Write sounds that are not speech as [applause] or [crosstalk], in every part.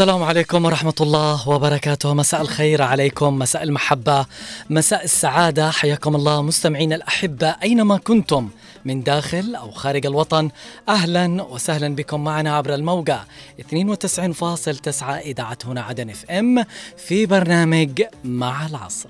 السلام عليكم ورحمة الله وبركاته. مساء الخير عليكم مساء المحبة مساء السعادة. حياكم الله مستمعين الأحبة أينما كنتم من داخل أو خارج الوطن. أهلا وسهلا بكم معنا عبر الموقع 92.9 إذاعة هنا عدن إف إم في برنامج مع العصر.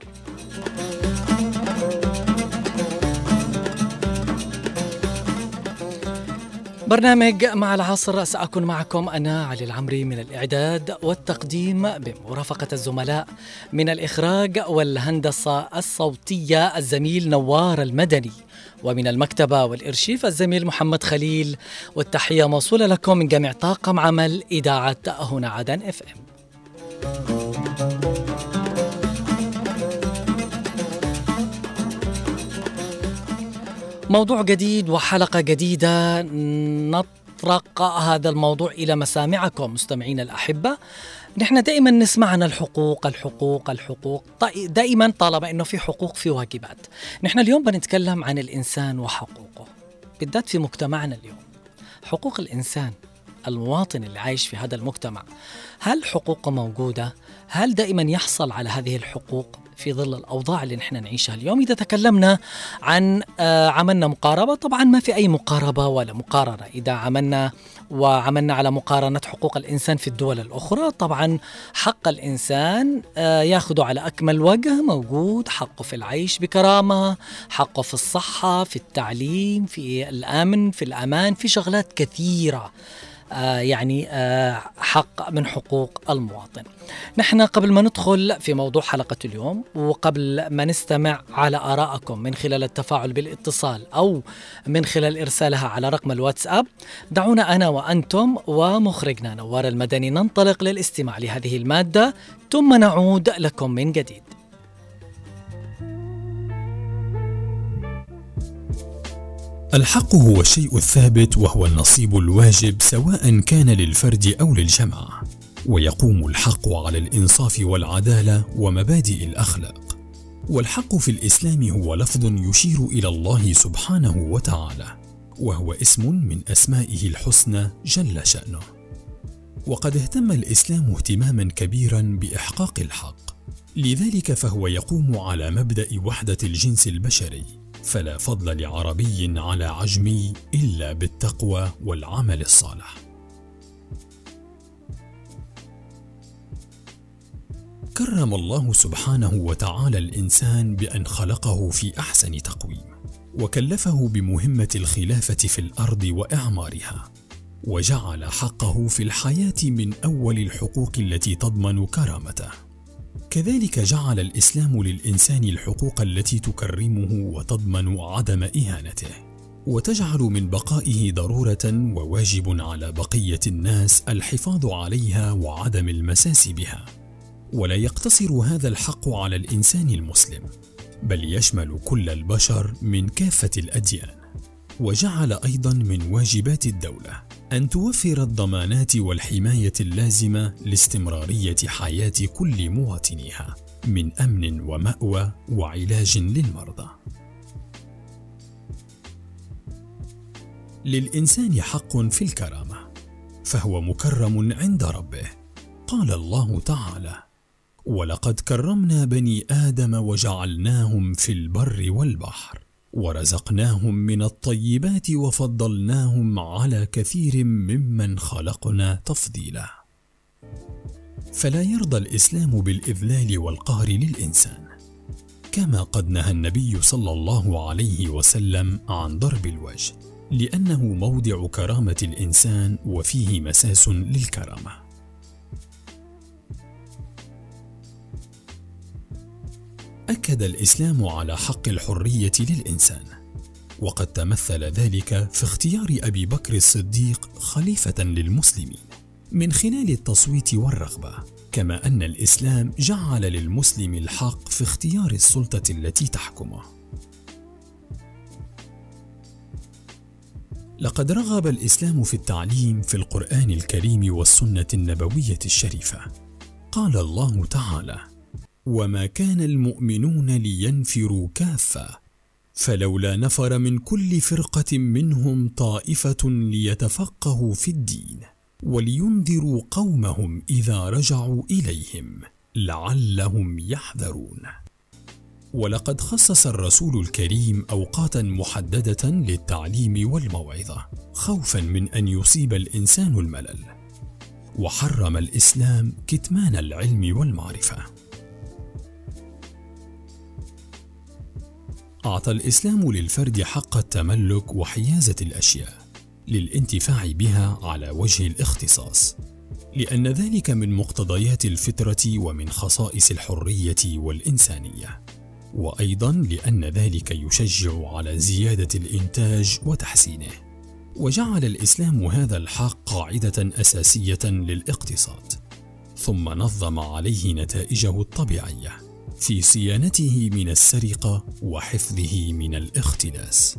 برنامج مع العصر سأكون معكم أنا علي العمري من الإعداد والتقديم بمرافقة الزملاء من الإخراج والهندسة الصوتية الزميل نوار المدني ومن المكتبة والإرشيف الزميل محمد خليل. والتحية موصولة لكم من جميع طاقم عمل إذاعة هنا عدن إف إم. موضوع جديد وحلقة جديدة. نطرق هذا الموضوع إلى مسامعكم مستمعين الأحبة. نحن دائما نسمع عن الحقوق الحقوق. الحقوق دائما طالما أنه في حقوق في واجبات. نحن اليوم بنتكلم عن الإنسان وحقوقه بالذات في مجتمعنا اليوم. حقوق الإنسان المواطن اللي عايش في هذا المجتمع هل حقوقه موجودة؟ هل دائما يحصل على هذه الحقوق؟ في ظل الأوضاع اللي نحن نعيشها اليوم. إذا تكلمنا عن آه، عملنا مقاربة. طبعا ما في أي مقاربة ولا مقارنة. إذا عملنا وعملنا على مقارنة حقوق الإنسان في الدول الأخرى طبعا حق الإنسان آه، ياخذه على أكمل وجه. موجود حقه في العيش بكرامة حقه في الصحة في التعليم في الأمن في الأمان في شغلات كثيرة. يعني آه، حق من حقوق المواطن. نحن قبل ما ندخل في موضوع حلقة اليوم وقبل ما نستمع على آرائكم من خلال التفاعل بالاتصال أو من خلال إرسالها على رقم الواتساب دعونا أنا وأنتم ومخرجنا نوار المدني ننطلق للاستماع لهذه المادة ثم نعود لكم من جديد. الحق هو الشيء الثابت وهو النصيب الواجب سواء كان للفرد أو للجماعة. ويقوم الحق على الإنصاف والعدالة ومبادئ الأخلاق. والحق في الإسلام هو لفظ يشير إلى الله سبحانه وتعالى وهو اسم من أسمائه الحسنى جل شأنه. وقد اهتم الإسلام اهتماما كبيرا بإحقاق الحق. لذلك فهو يقوم على مبدأ وحدة الجنس البشري. فلا فضل لعربي على عجمي إلا بالتقوى والعمل الصالح. كرم الله سبحانه وتعالى الإنسان بأن خلقه في أحسن تقويم وكلفه بمهمة الخلافة في الأرض وإعمارها وجعل حقه في الحياة من أول الحقوق التي تضمن كرامته. كذلك جعل الإسلام للإنسان الحقوق التي تكرمه وتضمن عدم إهانته وتجعل من بقائه ضرورة وواجب على بقية الناس الحفاظ عليها وعدم المساس بها. ولا يقتصر هذا الحق على الإنسان المسلم بل يشمل كل البشر من كافة الأديان وجعل أيضا من واجبات الدولة. أن توفر الضمانات والحماية اللازمة لاستمرارية حياة كل مواطنيها من أمن ومأوى وعلاج للمرضى. للإنسان حق في الكرامة فهو مكرم عند ربه قال الله تعالى ولقد كرمنا بني آدم وجعلناهم في البر والبحر. ورزقناهم من الطيبات وفضلناهم على كثير ممن خلقنا تفضيلا. فلا يرضى الإسلام بالإذلال والقهر للإنسان كما قد نهى النبي صلى الله عليه وسلم عن ضرب الوجه لأنه موضع كرامة الإنسان وفيه مساس للكرامة. أكد الإسلام على حق الحرية للإنسان وقد تمثل ذلك في اختيار أبي بكر الصديق خليفة للمسلمين من خلال التصويت والرغبة كما أن الإسلام جعل للمسلم الحق في اختيار السلطة التي تحكمه. لقد رغب الإسلام في التعليم في القرآن الكريم والسنة النبوية الشريفة. قال الله تعالى وما كان المؤمنون لينفروا كافه فلولا نفر من كل فرقه منهم طائفه ليتفقهوا في الدين ولينذروا قومهم اذا رجعوا اليهم لعلهم يحذرون ولقد خصص الرسول الكريم اوقاتا محدده للتعليم والموعظه خوفا من ان يصيب الانسان الملل وحرم الاسلام كتمان العلم والمعرفه أعطى الإسلام للفرد حق التملك وحيازة الأشياء للانتفاع بها على وجه الاختصاص لأن ذلك من مقتضيات الفطرة ومن خصائص الحرية والإنسانية وأيضا لأن ذلك يشجع على زيادة الإنتاج وتحسينه وجعل الإسلام هذا الحق قاعدة أساسية للاقتصاد ثم نظم عليه نتائجه الطبيعية. في صيانته من السرقة وحفظه من الاختلاس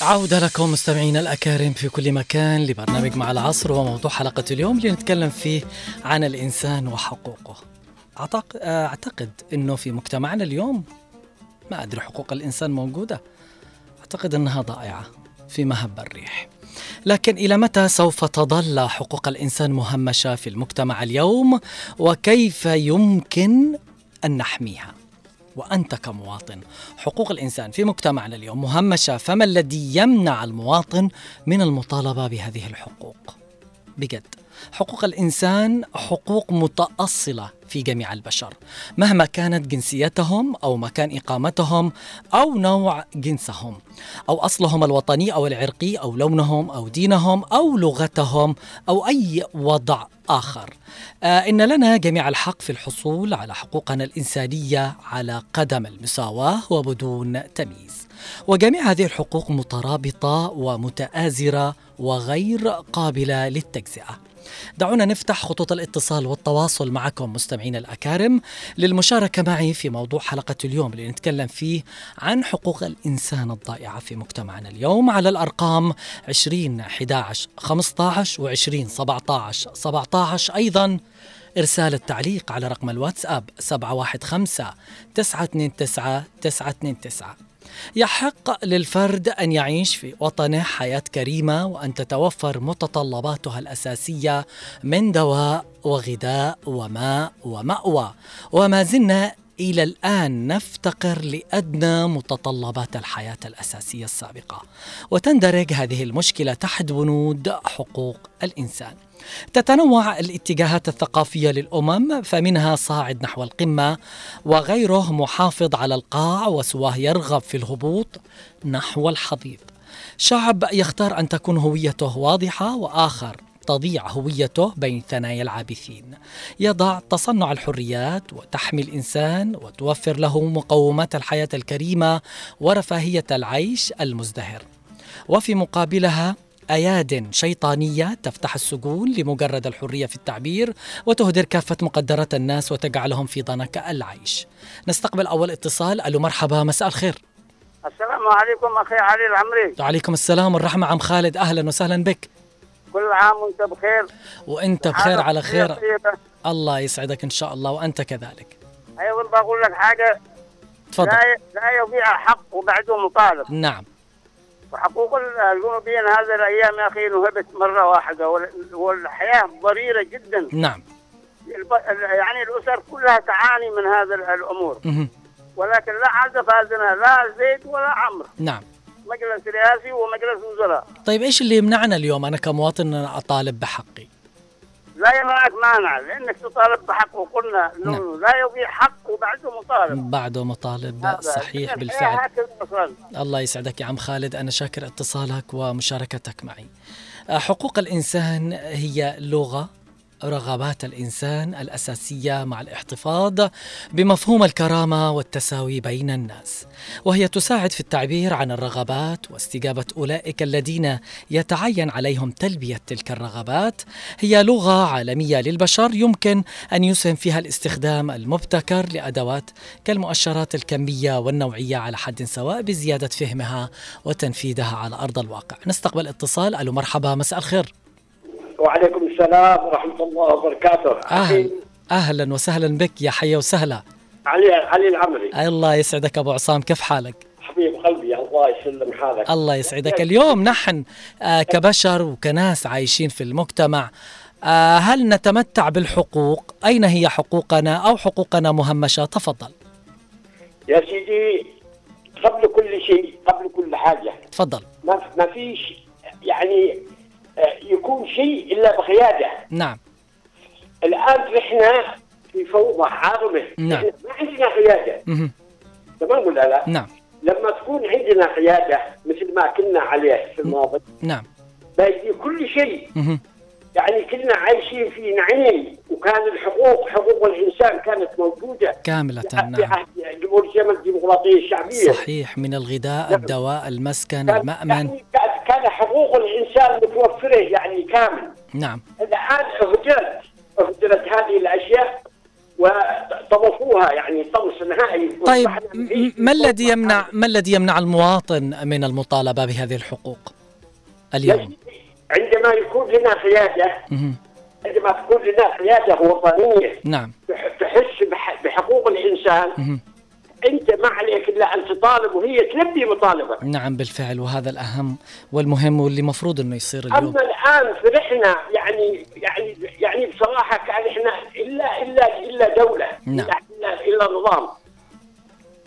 عودة لكم مستمعينا الأكارم في كل مكان لبرنامج مع العصر وموضوع حلقة اليوم اللي نتكلم فيه عن الإنسان وحقوقه. أعتقد أنه في مجتمعنا اليوم ما أدري حقوق الإنسان موجودة. أعتقد أنها ضائعة في مهب الريح. لكن إلى متى سوف تظل حقوق الإنسان مهمشة في المجتمع اليوم؟ وكيف يمكن أن نحميها؟ وأنت كمواطن حقوق الإنسان في مجتمعنا اليوم مهمشة فما الذي يمنع المواطن من المطالبة بهذه الحقوق؟ بجد حقوق الإنسان حقوق متأصلة في جميع البشر. مهما كانت جنسيتهم أو مكان إقامتهم أو نوع جنسهم أو أصلهم الوطني أو العرقي أو لونهم أو دينهم أو لغتهم أو أي وضع آخر. آه إن لنا جميع الحق في الحصول على حقوقنا الإنسانية على قدم المساواة وبدون تمييز. وجميع هذه الحقوق مترابطة ومتآزرة وغير قابلة للتجزئة. دعونا نفتح خطوط الاتصال والتواصل معكم مستمعين الأكارم للمشاركة معي في موضوع حلقة اليوم اللي نتكلم فيه عن حقوق الإنسان الضائعة في مجتمعنا اليوم. على الأرقام 20 11 15 و 20 17 17 أيضا إرسال التعليق على رقم الواتساب 715 929 929 يحق للفرد أن يعيش في وطنه حياة كريمة وأن تتوفر متطلباتها الأساسية من دواء وغذاء وماء ومأوى. وما زلنا إلى الآن نفتقر لأدنى متطلبات الحياة الأساسية السابقة. وتندرج هذه المشكلة تحت بنود حقوق الإنسان. تتنوع الاتجاهات الثقافية للأمم فمنها صاعد نحو القمة وغيره محافظ على القاع وسواه يرغب في الهبوط نحو الحضيض. شعب يختار أن تكون هويته واضحة وآخر تضيع هويته بين ثنايا العابثين. يضع تصنع الحريات وتحمي الإنسان وتوفر له مقومات الحياة الكريمة ورفاهية العيش المزدهر. وفي مقابلها أياد شيطانية تفتح السجون لمجرد الحرية في التعبير وتهدر كافة مقدرات الناس وتجعلهم في ضنك العيش. نستقبل أول اتصال ألو مرحبا مساء الخير. السلام عليكم أخي علي العمري. وعليكم السلام والرحمة عم خالد أهلا وسهلا بك. كل عام وأنت بخير. وأنت بخير على خير. الله يسعدك إن شاء الله وأنت كذلك. أيضا بقول لك حاجة تفضل. لا لا يضيع حق وبعده مطالب. نعم. وحقوق الجنوبيين هذه الأيام يا أخي نهبت مرة واحدة. والحياة ضريرة جدا. نعم. يعني الأسر كلها تعاني من هذا الأمور. ولكن لا عزف هذنا لا زيد ولا عمر نعم. مجلس رئاسي ومجلس وزراء. طيب إيش اللي يمنعنا اليوم؟ أنا كمواطن أطالب بحقي؟ لا يمنعك مانع لأنك تطالب بحق وقلنا إنه نعم. لا يضيع حق وبعده مطالب. بعده مطالب. صحيح بالفعل. الله يسعدك يا عم خالد. أنا شاكر اتصالك ومشاركتك معي. حقوق الإنسان هي لغة. رغبات الإنسان الأساسية مع الاحتفاظ بمفهوم الكرامة والتساوي بين الناس. وهي تساعد في التعبير عن الرغبات واستجابة أولئك الذين يتعين عليهم تلبية تلك الرغبات. هي لغة عالمية للبشر يمكن أن يسهم فيها الاستخدام المبتكر لأدوات كالمؤشرات الكمية والنوعية على حد سواء بزيادة فهمها وتنفيذها على أرض الواقع. نستقبل اتصال. ألو مرحبا مساء الخير. وعليكم السلام ورحمة الله وبركاته. أهل أهلا وسهلا بك يا حيا وسهلا. علي علي العمري. الله يسعدك أبو عصام كيف حالك؟ حبيب قلبي الله يسلم حالك. الله يسعدك. اليوم نحن آه، كبشر وكناس عايشين في المجتمع. آه، هل نتمتع بالحقوق؟ أين هي حقوقنا أو حقوقنا مهمشة؟ تفضل. يا سيدي قبل كل شيء قبل كل حاجة. تفضل. ما ما فيش يعني يكون شيء إلا بقيادة. نعم. الآن إحنا في فوضى عارمه نعم. ما عندنا قيادة. تمام ولا لا؟ نعم. لما تكون عندنا قيادة مثل ما كنا عليه في الماضي نعم. باقي كل شيء. يعني كنا عايشين في نعيم وكان الحقوق حقوق الإنسان كانت موجودة. كاملة في نعم. عهد جمهورية الديمقراطية الشعبية. صحيح من الغذاء نعم. الدواء المسكن المأمن. يعني كان- حقوق الإنسان متوفرة يعني كامل نعم الآن اهدرت اهدرت هذه الأشياء وطمسوها يعني طمس نهائي طيب ما الذي يمنع ما الذي يمنع المواطن من المطالبة بهذه الحقوق اليوم. عندما يكون لنا قياده. عندما تكون لنا قياده وطنية نعم تح- تحس بح- بحقوق الإنسان. انت ما عليك إلا أن تطالب وهي تلبي مطالبك. نعم بالفعل وهذا الأهم والمهم واللي مفروض أنه يصير اليوم. أما الآن فرحنا يعني يعني يعني بصراحة كان إحنا إلا إلا إلا دولة نعم. إلا إلا نظام.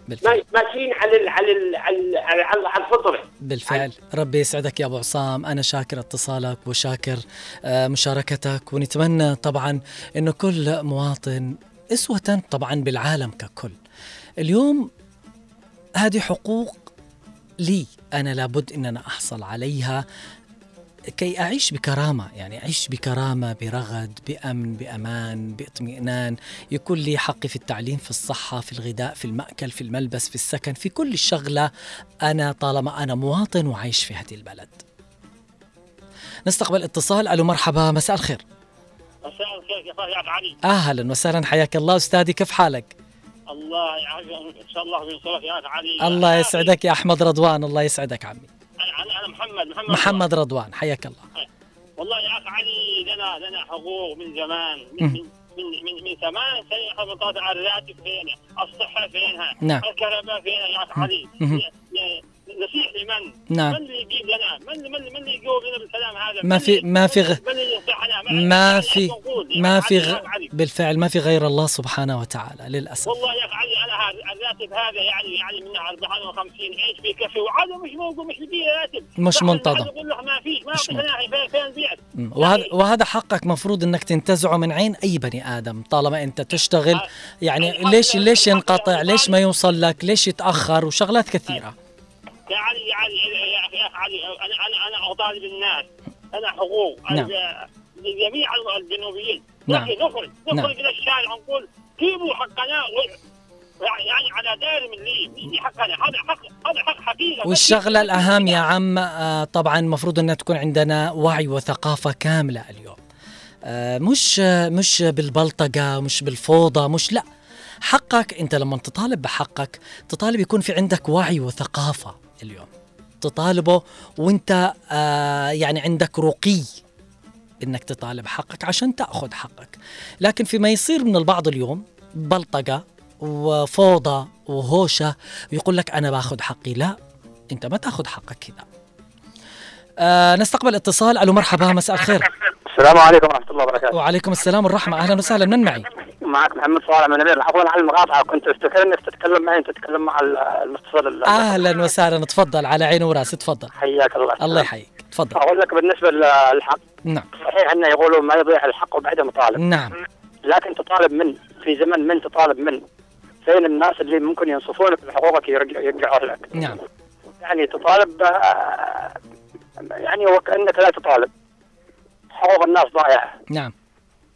بالفعل. ما- ماشيين على ال على ال على على, الفطرة. بالفعل. ربي يسعدك يا أبو عصام. أنا شاكر اتصالك وشاكر آه، مشاركتك ونتمنى طبعا أنه كل مواطن أسوة طبعا بالعالم ككل. اليوم هذه حقوق لي. أنا لابد أن أنا أحصل عليها كي أعيش بكرامة يعني أعيش بكرامة برغد بأمن بأمان باطمئنان. يكون لي حقي في التعليم في الصحة في الغذاء في المأكل في الملبس في السكن في كل شغلة. أنا طالما أنا مواطن وعايش في هذه البلد. نستقبل اتصال. ألو مرحبا مساء الخير. مساء الخير كيف يا علي أهلا وسهلا حياك الله. أستاذي كيف حالك؟ الله يعافيك إن شاء الله ينصرك يا علي الله يسعدك يا أحمد رضوان الله يسعدك عمي. أنا أنا محمد محمد محمد رضوان حياك الله. والله يا أخي علي لنا لنا حقوق من زمان. من من من, من ثمان سنين حفظت على الراتب فين الصحة فينها نعم. الكهرباء فينها يا أخي علي. نصيح لمن؟ نعم. من اللي يجيب لنا؟ من من من اللي يجاوب لنا بالكلام هذا؟ ما في- ما في غ- من اللي ينصحنا؟ ما يعني في ما أخي في غ... بالفعل ما في غير الله سبحانه وتعالى للأسف والله يا أخي علي أنا هذا الراتب هذا يعني يعني من 54 إيش بيكفي وهذا مش موجود مش بيجي راتب مش منتظم. يقول لك ما فيش ما فين فين مم. وهذا وهذا حقك مفروض إنك تنتزعه من عين أي بني آدم طالما أنت تشتغل يعني ليش ليش ينقطع ليش ما يوصل لك ليش يتأخر وشغلات كثيرة يا علي يا علي يا أخي يا أخي علي أنا أنا أنا اطالب الناس أنا حقوق. نعم. لجميع الجنوبيين. نعم. نخرج نخرج نعم. نخرج إلى الشارع ونقول جيبوا حقنا يعني يعني على دائر من لي دي حقنا. هذا حق هذا حق حقيقة. والشغلة الأهم يا عم آه، طبعا المفروض ان تكون عندنا وعي وثقافة كاملة اليوم. آه، مش مش بالبلطقه مش بالفوضى مش لا. حقك أنت لما تطالب بحقك تطالب يكون في عندك وعي وثقافة. اليوم. تطالبه وانت آه، يعني عندك رقي إنك تطالب حقك عشان تأخذ حقك. لكن فيما يصير من البعض اليوم بلطقه وفوضى وهوشة يقول لك أنا باخذ حقي. لا أنت ما تأخذ حقك كذا. آه نستقبل اتصال. ألو مرحبا مساء الخير. السلام عليكم ورحمة الله وبركاته. وعليكم السلام والرحمة. أهلا وسهلا. من معي؟ معك محمد صالح من نبيل عفوا على المقاطعه كنت افتكر انك تتكلم معي انت تتكلم مع ال- المتصل ال- أهلا وسهلا. تفضل على عيني وراسي تفضل. حياك الله. الله يحييك. تفضل. أقول لك بالنسبة للحق. نعم. صحيح إنه يقولوا ما يضيع الحق وبعده مطالب. نعم. لكن تطالب من في زمن من تطالب من. فين الناس اللي ممكن ينصفونك بحقوقك يرجع- يرجعوا لك. نعم. يعني تطالب آه، يعني وكانك لا تطالب. حقوق الناس ضائعة. نعم.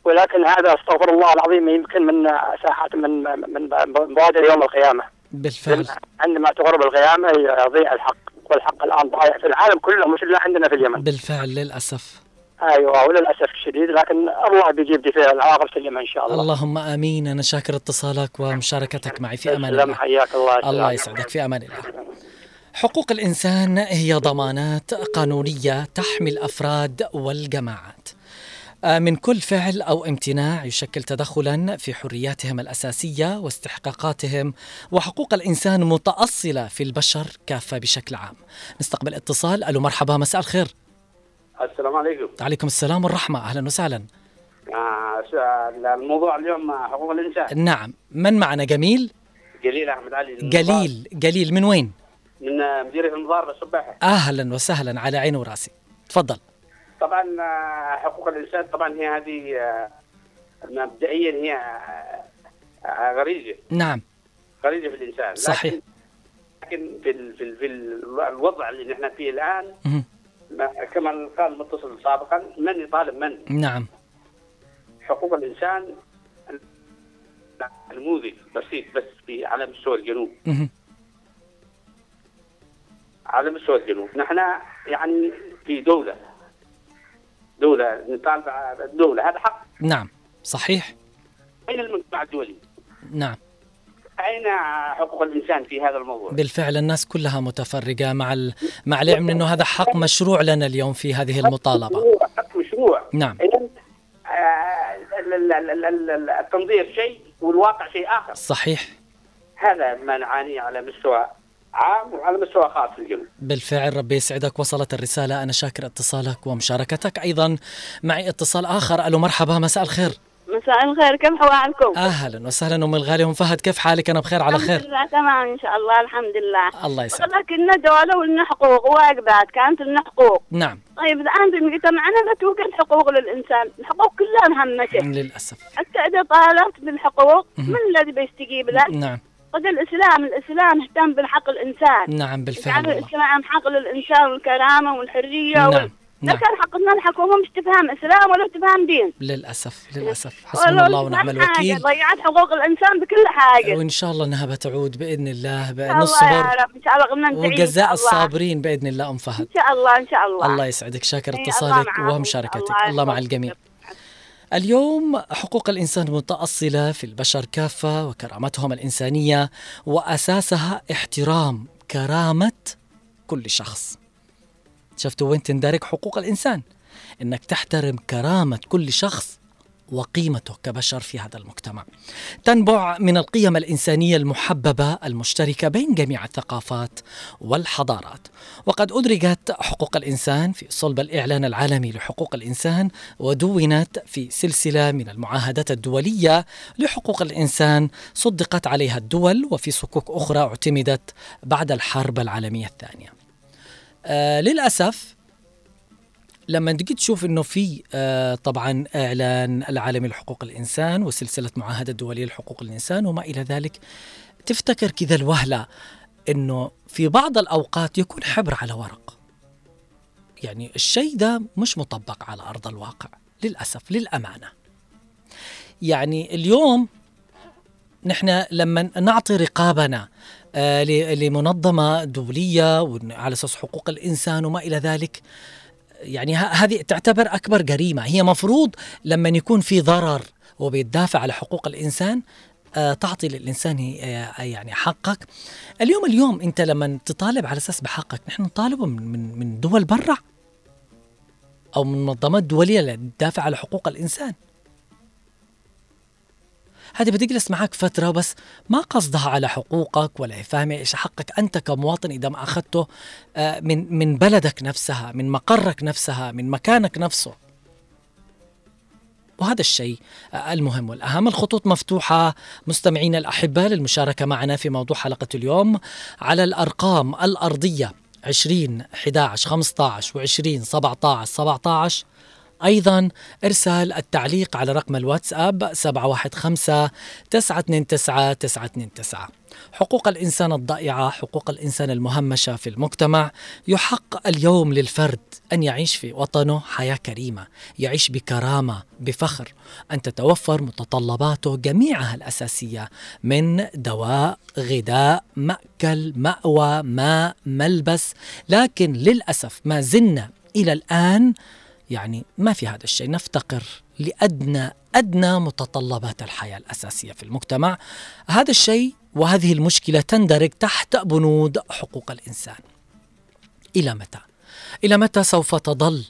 ولكن هذا استغفر الله العظيم يمكن من ساحات من من بوادر يوم القيامة. بالفعل. عندما تغرب القيامة يضيع الحق والحق الآن ضايع في العالم كله مش إلا عندنا في اليمن. بالفعل للأسف. أيوه وللأسف الشديد لكن الله بيجيب دي فيها العواقب سليمه إن شاء الله. اللهم آمين. أنا شاكر اتصالك ومشاركتك معي في أمان الله. حياك الله. الله يسعدك. في أمان الله. حقوق الإنسان هي ضمانات قانونية تحمي الأفراد والجماعات. من كل فعل أو امتناع يشكل تدخلا في حرياتهم الأساسية واستحقاقاتهم وحقوق الإنسان متأصلة في البشر كافة بشكل عام. نستقبل اتصال ألو مرحبا مساء الخير. السلام عليكم عليكم السلام والرحمة أهلا وسهلا. آه الموضوع اليوم حقوق الإنسان نعم من معنا جميل؟ جليل أحمد علي جليل جليل من وين؟ من آه، مديريه المضاربه السباحه أهلا وسهلا على عيني وراسي. تفضل. طبعا آه، حقوق الإنسان طبعا هي هذه آه، مبدئيا هي آه، غريزة. نعم. غريزة في الإنسان. لكن- صحيح. لكن في ال- في ال- في ال- الوضع اللي نحن فيه الآن كما قال المتصل سابقا من يطالب من؟ نعم. حقوق الإنسان نموذج بسيط بس في على مستوى الجنوب. على مستوى الجنوب. نحن يعني في دولة دولة نطالب الدولة. هذا حق. نعم. صحيح. أين المجتمع الدولي؟ نعم. أين حقوق الإنسان في هذا الموضوع؟ بالفعل الناس كلها متفرقة مع ال... مع العلم أنه هذا حق مشروع لنا اليوم في هذه المطالبة. مشروع حق مشروع. نعم. آه، ال- ال- ال- ال- ال- التنظير شيء والواقع شيء آخر. صحيح. هذا ما نعانيه على مستوى عام وعلى مستوى خاص الجنوب بالفعل ربي يسعدك. وصلت الرسالة. أنا شاكر اتصالك ومشاركتك. أيضا معي اتصال آخر. ألو مرحبا. مساء الخير. مساء الخير. كيف حوالكم؟ أهلا وسهلا. أم الغالي أم فهد كيف حالك؟ أنا بخير على الحمد خير لله تمام إن شاء الله. الحمد لله. الله يسعدك. ولكن دولة ولنا حقوق وواجبات كانت لنا حقوق نعم. طيب الآن في مجتمعنا لا توجد حقوق للإنسان. الحقوق كلها مهمشه للأسف. حتى إذا طالبت بالحقوق. من الذي بيستجيب لك؟ نعم. قد الإسلام الإسلام اهتم بالحق الإنسان. نعم بالفعل والله. الإسلام حق للإنسان والكرامة والحرية وال... نعم. نعم لكن حقنا الحكومة مش تفهم إسلام ولا تفهم دين. للأسف للأسف. حسبنا الله ونعم حاجة، الوكيل. ضيعت حقوق الإنسان بكل حاجة. وإن شاء الله أنها بتعود بإذن الله نصبر رب إن شاء الله إن وجزاء. الصابرين بإذن الله أم فهد. إن شاء الله إن شاء الله. الله يسعدك شاكر إيه، اتصالك. ومشاركتك. الله الله مع. الجميع. اليوم حقوق الإنسان متأصلة في البشر كافة وكرامتهم الإنسانية وأساسها احترام كرامة كل شخص. شفتوا وين تندرج حقوق الإنسان؟ إنك تحترم كرامة كل شخص وقيمته كبشر في هذا المجتمع. تنبع من القيم الإنسانية المحببة المشتركة بين جميع الثقافات والحضارات. وقد ادرجت حقوق الإنسان في صلب الإعلان العالمي لحقوق الإنسان ودونت في سلسلة من المعاهدات الدولية لحقوق الإنسان صدقت عليها الدول وفي صكوك أخرى اعتمدت بعد الحرب العالمية الثانية. آه للأسف لما تجي تشوف إنه في آه طبعا إعلان العالمي لحقوق الإنسان وسلسلة معاهده دولية لحقوق الإنسان وما إلى ذلك تفتكر كذا الوهلة إنه في بعض الأوقات يكون حبر على ورق. يعني الشيء ده مش مطبق على أرض الواقع للأسف للأمانة. يعني اليوم نحن لما نعطي رقابنا آه لمنظمة دولية على أساس حقوق الإنسان وما إلى ذلك يعني هذه تعتبر أكبر جريمة. هي مفروض لما يكون في ضرر وبيتدافع على حقوق الإنسان آه، تعطي للإنسان آه، يعني حقك. اليوم اليوم أنت لما تطالب على أساس بحقك نحن نطالبه من من من دول برا أو من منظمات دولية اللي تدافع على حقوق الإنسان. هذه بتجلس معك فترة بس ما قصدها على حقوقك ولا فاهمة إيش حقك أنت كمواطن إذا ما أخذته آه، من من بلدك نفسها من مقرك نفسها من مكانك نفسه. وهذا الشيء آه، المهم والأهم. الخطوط مفتوحة. مستمعينا الأحبة للمشاركة معنا في موضوع حلقة اليوم. على الأرقام الأرضية 20 11 15 و20 17 17 أيضا إرسال التعليق على رقم الواتساب 715 929 929 حقوق الإنسان الضائعة حقوق الإنسان المهمشة في المجتمع. يحق اليوم للفرد أن يعيش في وطنه حياة كريمة يعيش بكرامة بفخر. أن تتوفر متطلباته جميعها الأساسية من دواء غذاء مأكل مأوى ماء ملبس. لكن للأسف ما زلنا إلى الآن يعني ما في هذا الشيء. نفتقر لأدنى أدنى متطلبات الحياة الأساسية في المجتمع. هذا الشيء وهذه المشكلة تندرج تحت بنود حقوق الإنسان. إلى متى؟ إلى متى سوف تظل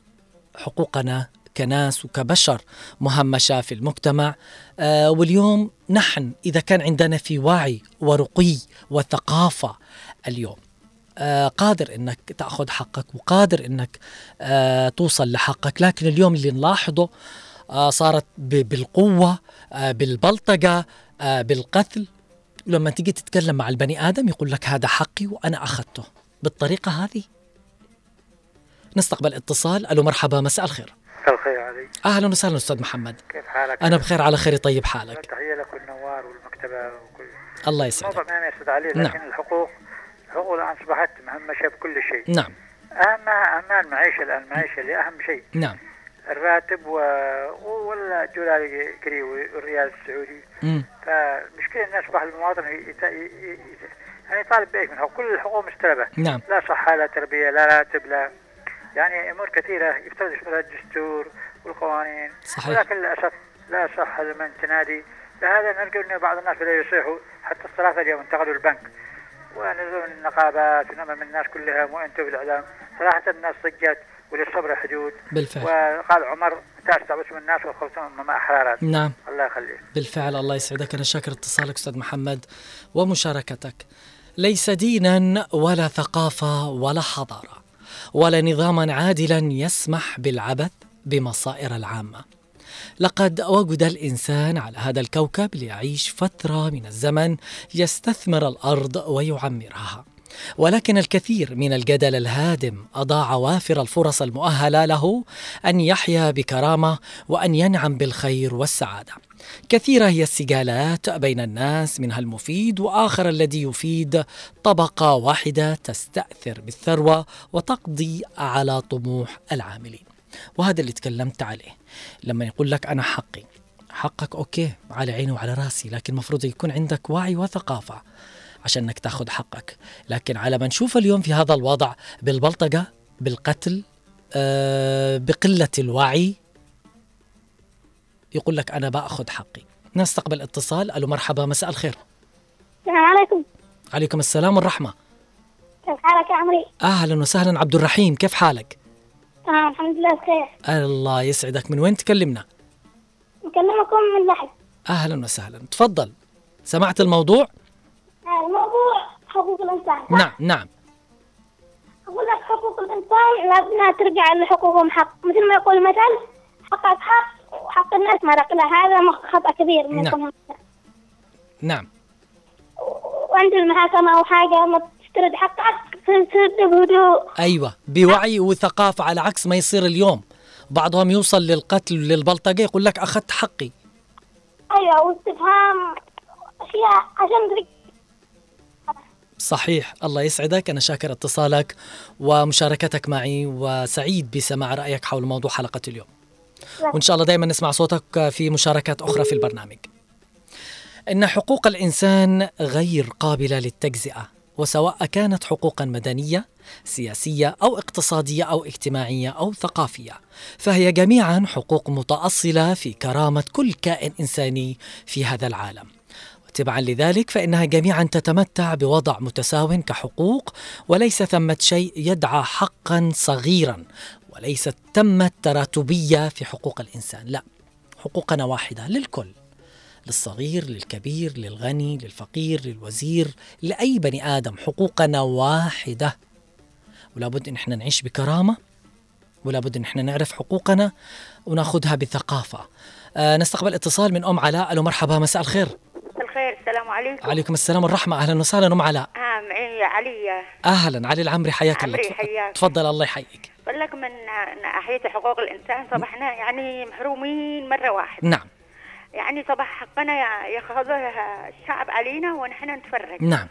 حقوقنا كناس وكبشر مهمشة في المجتمع؟ آه، واليوم نحن إذا كان عندنا في وعي ورقي وثقافة اليوم قادر إنك تأخذ حقك وقادر إنك آه، توصل لحقك. لكن اليوم اللي نلاحظه آه، صارت بالقوة آه، بالبلطجة آه، بالقتل. ولما تيجي تتكلم مع البني آدم يقول لك هذا حقي وأنا أخذته. بالطريقة هذه؟ نستقبل اتصال. ألو مرحبا مساء الخير. مساء الخير علي. أهلا وسهلا أستاذ محمد. كيف حالك؟ أنا بخير على خير طيب حالك؟ تحية لك والنوار والمكتبة وكل. الله موضوع يسعدك ما يسعد عليه نعم. لكن الحقوق الحقوق الآن أصبحت مهمشة بكل شيء. نعم. أهمها أهم المعيشة الآن المعيشة اللي أهم شيء. نعم. الراتب و... والدولار الكريوي والريال السعودي. مم. فمشكلة الناس أصبح المواطن يت... ي... ي... يعني يطالب بإيش من حقوق كل الحقوق مستلبة. نعم. لا صحة لا تربية لا راتب لا. يعني أمور كثيرة يفترض يشملها الدستور والقوانين. صحيح. ولكن للأسف لا صح لمن تنادي. لهذا نلقى أن بعض الناس بدأوا يصيحوا حتى الثلاثة اليوم انتقلوا البنك. ونزلوا من النقابات ونمر من الناس كلها وانتوا بالإعلام. صراحة الناس ضجت وللصبر حدود. بالفعل. وقال عمر تستعبس من الناس والخلصون مع أحرارات نعم. الله يخليك. بالفعل الله يسعدك. أنا شاكر اتصالك أستاذ محمد ومشاركتك. ليس دينا ولا ثقافة ولا حضارة ولا نظاما عادلا يسمح بالعبث بمصائر العامة. لقد وجد الإنسان على هذا الكوكب ليعيش فترة من الزمن يستثمر الأرض ويعمرها ولكن الكثير من الجدل الهادم أضاع وافر الفرص المؤهلة له أن يحيا بكرامة وأن ينعم بالخير والسعادة. كثيرة هي السجالات بين الناس منها المفيد وآخر الذي يفيد طبقة واحدة تستأثر بالثروة وتقضي على طموح العاملين. وهذا اللي تكلمت عليه. لما يقول لك أنا حقي. حقك أوكي على عيني وعلى راسي لكن المفروض يكون عندك وعي وثقافة عشان إنك تأخذ حقك. لكن على ما نشوف اليوم في هذا الوضع بالبلطجة بالقتل آه بقلة الوعي يقول لك أنا بأخذ حقي. نستقبل اتصال. ألو مرحبا مساء الخير. السلام عليكم. عليكم السلام والرحمة. كيف حالك يا عمري؟ أهلا وسهلا عبد الرحيم كيف حالك؟ تمام الحمد لله بخير. الله يسعدك. من وين تكلمنا؟ نكلمكم من لحد أهلا وسهلا. تفضل. سمعت الموضوع؟ آه، الموضوع حقوق الإنسان؟ نعم نعم. أقول لك حقوق الإنسان لازم ترجع لحقوقهم حق. مثل ما يقول المثل حقك حق وحق الناس مرق لا هذا خطأ كبير نعم. منكم نعم. وعند المحاكمة أو حاجة ما تسترد حقك أيوه بوعي وثقافه على عكس ما يصير اليوم. بعضهم يوصل للقتل للبلطجة يقول لك أخذت حقي. أيوة واستفهام أشياء عشان صحيح الله يسعدك. أنا شاكر اتصالك ومشاركتك معي وسعيد بسماع رأيك حول موضوع حلقة اليوم. وإن شاء الله دائما نسمع صوتك في مشاركات أخرى في البرنامج. إن حقوق الإنسان غير قابلة للتجزئة. وسواء كانت حقوقا مدنية سياسية أو اقتصادية أو اجتماعية أو ثقافية. فهي جميعا حقوق متأصلة في كرامة كل كائن إنساني في هذا العالم. وتبعا لذلك فإنها جميعا تتمتع بوضع متساو كحقوق وليس ثمة شيء يدعى حقا صغيرا وليست تمت تراتبية في حقوق الإنسان. لا حقوقنا واحدة للكل. للصغير للكبير للغني للفقير للوزير لأي بني آدم حقوقنا واحدة. ولا بد إن إحنا نعيش بكرامة ولا بد إن إحنا نعرف حقوقنا وناخذها بثقافة. آه نستقبل اتصال من أم علاء. ألو مرحبا مساء الخير. الخير السلام عليكم. عليكم السلام والرحمة. أهلا وسهلا أم علاء. آه معي علي. أهلا علي العمري حياك الله. حياك. تفضل الله يحييك. بقول لك من ناحية حقوق الإنسان صبحنا يعني محرومين مرة واحدة. نعم. يعني صبح حقنا ياخذها الشعب علينا ونحن نتفرج. نعم.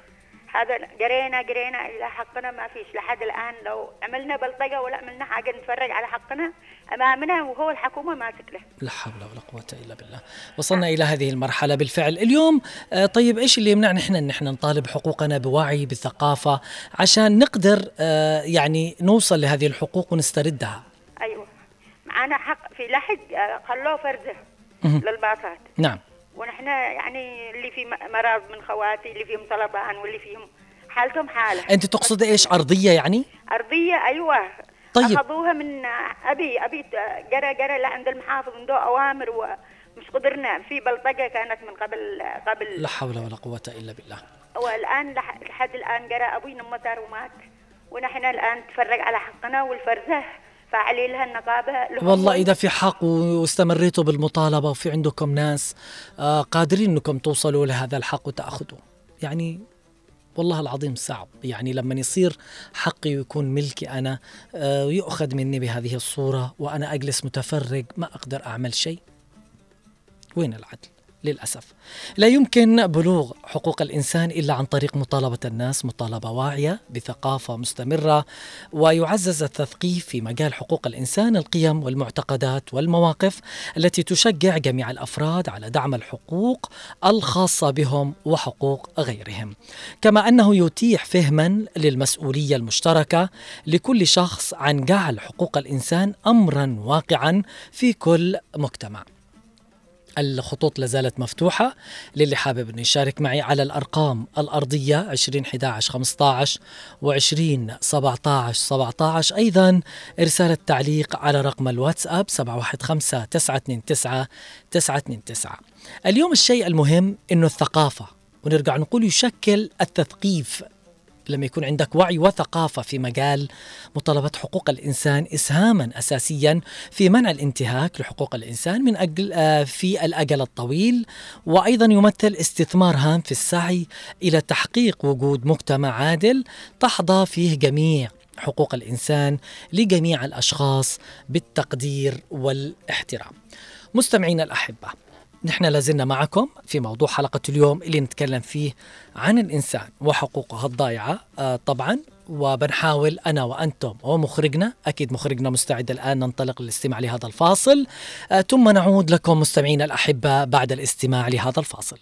هذا قرينا قرينا إلى حقنا ما فيش لحد الآن. لو عملنا بلطجة ولا عملنا حاجة نتفرج على حقنا أمامنا وهو الحكومة ماسك له لا حول ولا قوة إلا بالله. وصلنا إلى هذه المرحلة بالفعل. اليوم آه، طيب إيش اللي يمنعنا إحنا إن إحنا نطالب حقوقنا بوعي بثقافة عشان نقدر آه، يعني نوصل لهذه الحقوق ونستردها؟ أيوة. معانا حق في لحد آه، خلوه فرزة. مهم. للباصات نعم. ونحن يعني اللي في مرض من خواتي اللي فيهم سرطان واللي فيهم حالتهم حالة. أنت تقصد إيش؟ أرضية يعني؟ أرضية أيوة. طيب. أخذوها من أبي أبي جرى جرى لعند المحافظ عنده أوامر ومش قدرنا. في بلطجة كانت من قبل قبل. لا حول ولا قوة إلا بالله. والآن لح- لحد الآن جرى أبوي نمطر ومات. ونحن الآن نتفرج على حقنا والفرزة فعلي لها النقابة لهم والله إذا في حق واستمريتوا بالمطالبة وفي عندكم ناس آه، قادرين أنكم توصلوا لهذا الحق وتأخذوه. يعني والله العظيم صعب. يعني لما يصير حقي ويكون ملكي أنا آه، ويؤخذ مني بهذه الصورة وأنا أجلس متفرج ما أقدر أعمل شيء. وين العدل؟ للأسف. لا يمكن بلوغ حقوق الإنسان إلا عن طريق مطالبة الناس مطالبة واعية بثقافة مستمرة ويعزز التثقيف في مجال حقوق الإنسان القيم والمعتقدات والمواقف التي تشجع جميع الأفراد على دعم الحقوق الخاصة بهم وحقوق غيرهم. كما أنه يتيح فهما للمسؤولية المشتركة لكل شخص عن جعل حقوق الإنسان أمرا واقعا في كل مجتمع. الخطوط لازالت مفتوحة للي حابب انه يشارك معي على الأرقام الأرضية 20 11 15 و20 17 17 أيضا إرسال التعليق على رقم الواتساب 715 929 929 اليوم الشيء المهم إنه الثقافة ونرجع نقول يشكل التثقيف لما يكون عندك وعي وثقافة في مجال مطالبة حقوق الإنسان إسهاما أساسيا في منع الانتهاك لحقوق الإنسان من أجل آه، في الأجل الطويل وأيضا يمثل استثمار هام في السعي إلى تحقيق وجود مجتمع عادل تحظى فيه جميع حقوق الإنسان لجميع الأشخاص بالتقدير والإحترام. مستمعينا الأحبة نحن لازلنا معكم في موضوع حلقة اليوم اللي نتكلم فيه عن الإنسان وحقوقه الضائعة آه طبعا. وبنحاول أنا وأنتم ومخرجنا أكيد مخرجنا مستعد الآن ننطلق للاستماع لهذا الفاصل. آه ثم نعود لكم مستمعينا الأحبة بعد الاستماع لهذا الفاصل.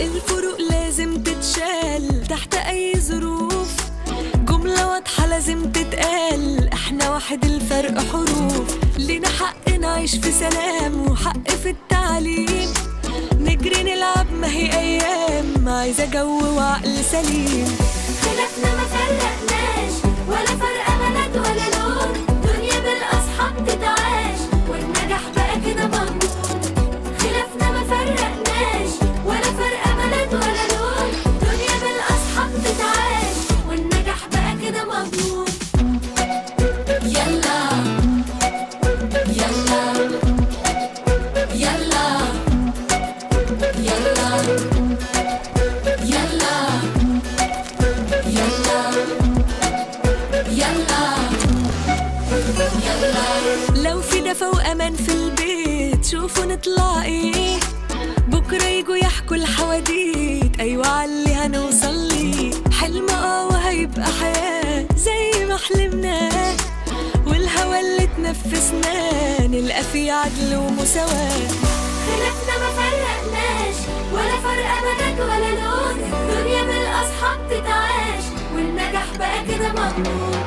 الفروق لازم تتشال تحت أي ظروف جملة واضحة لازم تتقال. واحد الفرق حروف. لينا حق نعيش في سلام وحق في التعليم. نجري نلعب ما هي أيام. عايزة جو وعقل سليم. خلافنا ما فرقناش. ولا فرق بلد ولا لون. دنيا بالأصحاب تتعاش. والنجاح بقى كده مضمون فيه عدل ومساواة. خلافنا ما فرقناش ولا فرق بلد ولا لون دنيا بالاصحاب تتعاش والنجاح بقى كده مضمون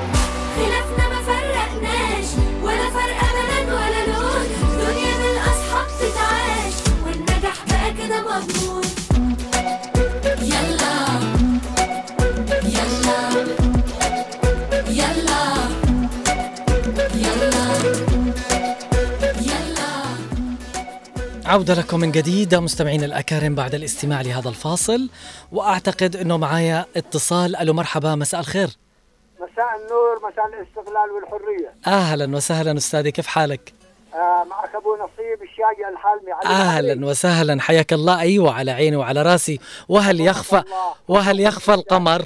عودة لكم من جديد مستمعين الأكارم بعد الاستماع لهذا الفاصل. وأعتقد أنه معايا اتصال. ألو مرحبا مساء الخير. مساء النور مساء الاستقلال والحرية. أهلا وسهلا أستاذي كيف حالك؟ آه معك أبو نصيب الشاقي الحالمي علي أهلا وسهلا. حياك الله. أيوة على عيني وعلى رأسي. وهل يخفى وهل يخفى القمر؟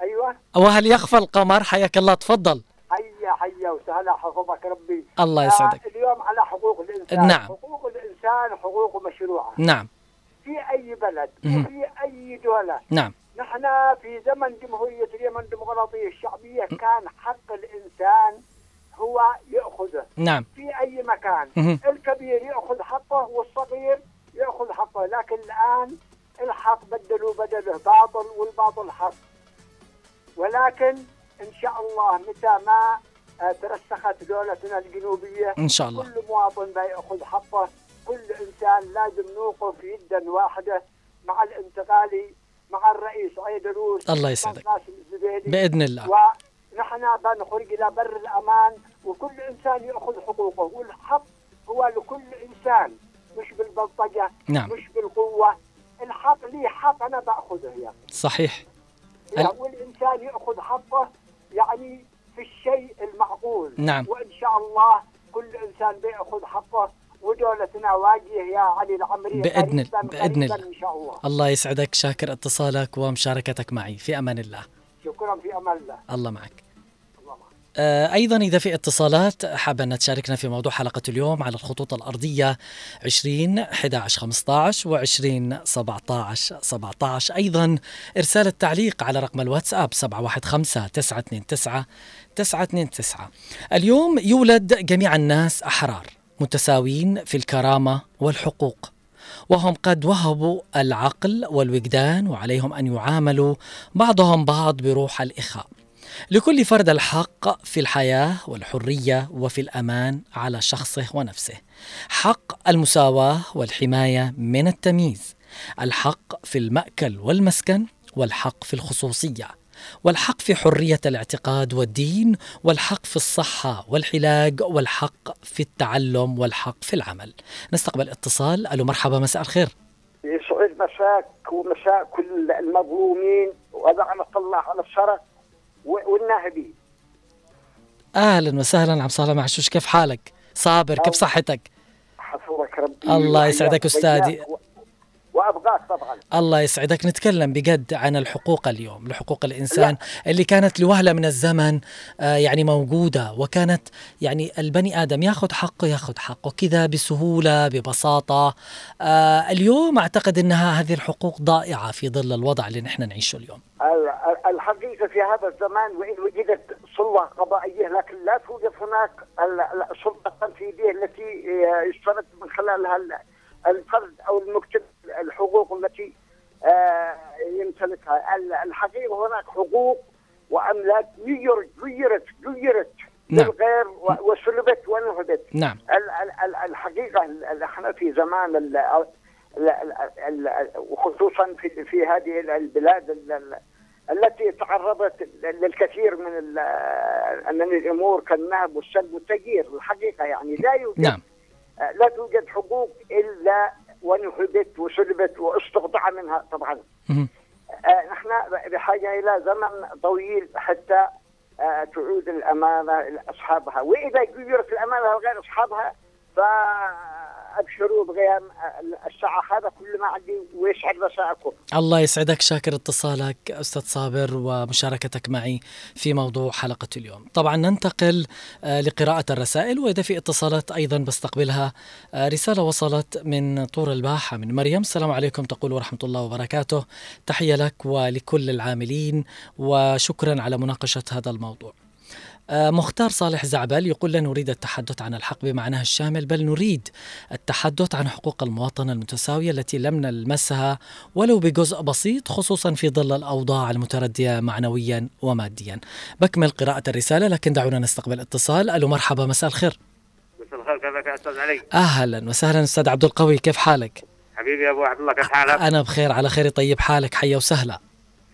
أيوة. وهل يخفى القمر؟ حياك الله. تفضل. حيا وسهلا حفظك ربي. الله يسعدك. آه اليوم على حقوق الإنسان. نعم. حقوق الإنسان حقوق مشروعة. نعم. في أي بلد مهم. وفي أي دولة. نعم. نحن في زمن جمهورية اليمن الديمقراطية الشعبية كان حق الإنسان هو يأخذه. نعم. في أي مكان. الكبير يأخذ حقه والصغير يأخذ حقه. لكن الآن الحق بدلوا بدله باطل والباطل حق. ولكن إن شاء الله متى ما ترسخت دولتنا الجنوبية إن شاء الله. كل مواطن بيأخذ حقه كل إنسان لازم نوقف يدا واحدة مع الانتقال مع الرئيس عيد روس الله يسعدك. بإذن الله. ونحن بنخرج إلى بر الأمان وكل إنسان يأخذ حقوقه والحق هو لكل إنسان مش بالبلطجة نعم. مش بالقوة الحق لي حق أنا بأخذه يعني صحيح يعني والإنسان يأخذ حقه يعني في الشيء المعقول. نعم. وإن شاء الله كل إنسان بيأخذ حقه ودولتنا واجهة يا علي العمري. قريباً- بإذن قريباً الله إن شاء الله. الله يسعدك شاكر اتصالك ومشاركتك معي. في أمان الله. شكرا في أمان الله. الله معك. آه، أيضا إذا في اتصالات حابة أن تشاركنا في موضوع حلقة اليوم على الخطوط الأرضية 20 11 15 و 20 17 17 أيضا إرسال التعليق على رقم الواتساب 715 929 929 اليوم يولد جميع الناس أحرار متساوين في الكرامة والحقوق وهم قد وهبوا العقل والوجدان وعليهم أن يعاملوا بعضهم بعض بروح الإخاء. لكل فرد الحق في الحياة والحرية وفي الأمان على شخصه ونفسه. حق المساواة والحماية من التمييز. الحق في المأكل والمسكن والحق في الخصوصية. والحق في حرية الاعتقاد والدين والحق في الصحة والعلاج والحق في التعلم والحق في العمل. نستقبل اتصال ألو مرحبا مساء الخير. يسعد مساك ومساء كل المظلومين ولعنة الله على الشرف و- والناهبين أهلا وسهلا عم صالح معشوش كيف حالك؟ صابر كيف صحتك؟ حفظك ربي. الله يسعدك و- وأبغاك طبعا. الله يسعدك. نتكلم بجد عن الحقوق اليوم لحقوق الإنسان اللي كانت لوهلة من الزمن آه، يعني موجودة وكانت يعني البني آدم ياخذ حقه ياخذ حقه كذا بسهولة ببساطة. آه، اليوم أعتقد أنها هذه الحقوق ضائعة في ظل الوضع اللي نحن نعيشه اليوم. ال- ال- الحقيقة في هذا الزمان وإن وجدت سلطة قضائية لكن لا توجد هناك ال- ال- السلطة التنفيذية التي آه، يشترط من خلالها ال- الفرد أو المجتمع. الحقوق التي آه، يمتلكها. ال- الحقيقة هناك حقوق وأملاك غيرت غيرت غيرت نعم. للغير و- وسلبت ونهبت. نعم. ال- ال- ال- الحقيقة ال- إحنا في زمان وخصوصا في في هذه ال- البلاد ال- ال- التي تعرضت للكثير من من الأمور كالنهب والسلب والتغيير. الحقيقة يعني لا يوجد نعم. لا توجد حقوق إلا ونهبت وسلبت واستقطع منها طبعا. آه، نحن بحاجة إلى زمن طويل حتى آه، تعود الأمانة لاصحابها، وإذا غيرت الأمانة لغير أصحابها فابشروا بغيام الساعة هذا كل ما عندي ويسعد مساءكم. الله يسعدك شاكر اتصالك أستاذ صابر ومشاركتك معي في موضوع حلقة اليوم. طبعا ننتقل آه، لقراءة الرسائل وإذا في اتصالات أيضا بستقبلها. آه، رسالة وصلت من طور الباحة من مريم. السلام عليكم تقول ورحمة الله وبركاته. تحية لك ولكل العاملين وشكرا على مناقشة هذا الموضوع. مختار صالح زعبل يقول لا نريد التحدث عن الحق بمعناه الشامل بل نريد التحدث عن حقوق المواطن المتساوية التي لم نلمسها ولو بجزء بسيط خصوصا في ظل الأوضاع المتردية معنويا وماديا بكمل قراءة الرسالة لكن دعونا نستقبل اتصال ألو مرحبا مساء الخير مساء الخير كيفك يا أستاذ علي؟ أهلا وسهلا أستاذ عبد القوي كيف حالك؟ حبيبي يا أبو عبد الله كيف حالك؟ أنا بخير على خير طيب حالك حيا وسهلا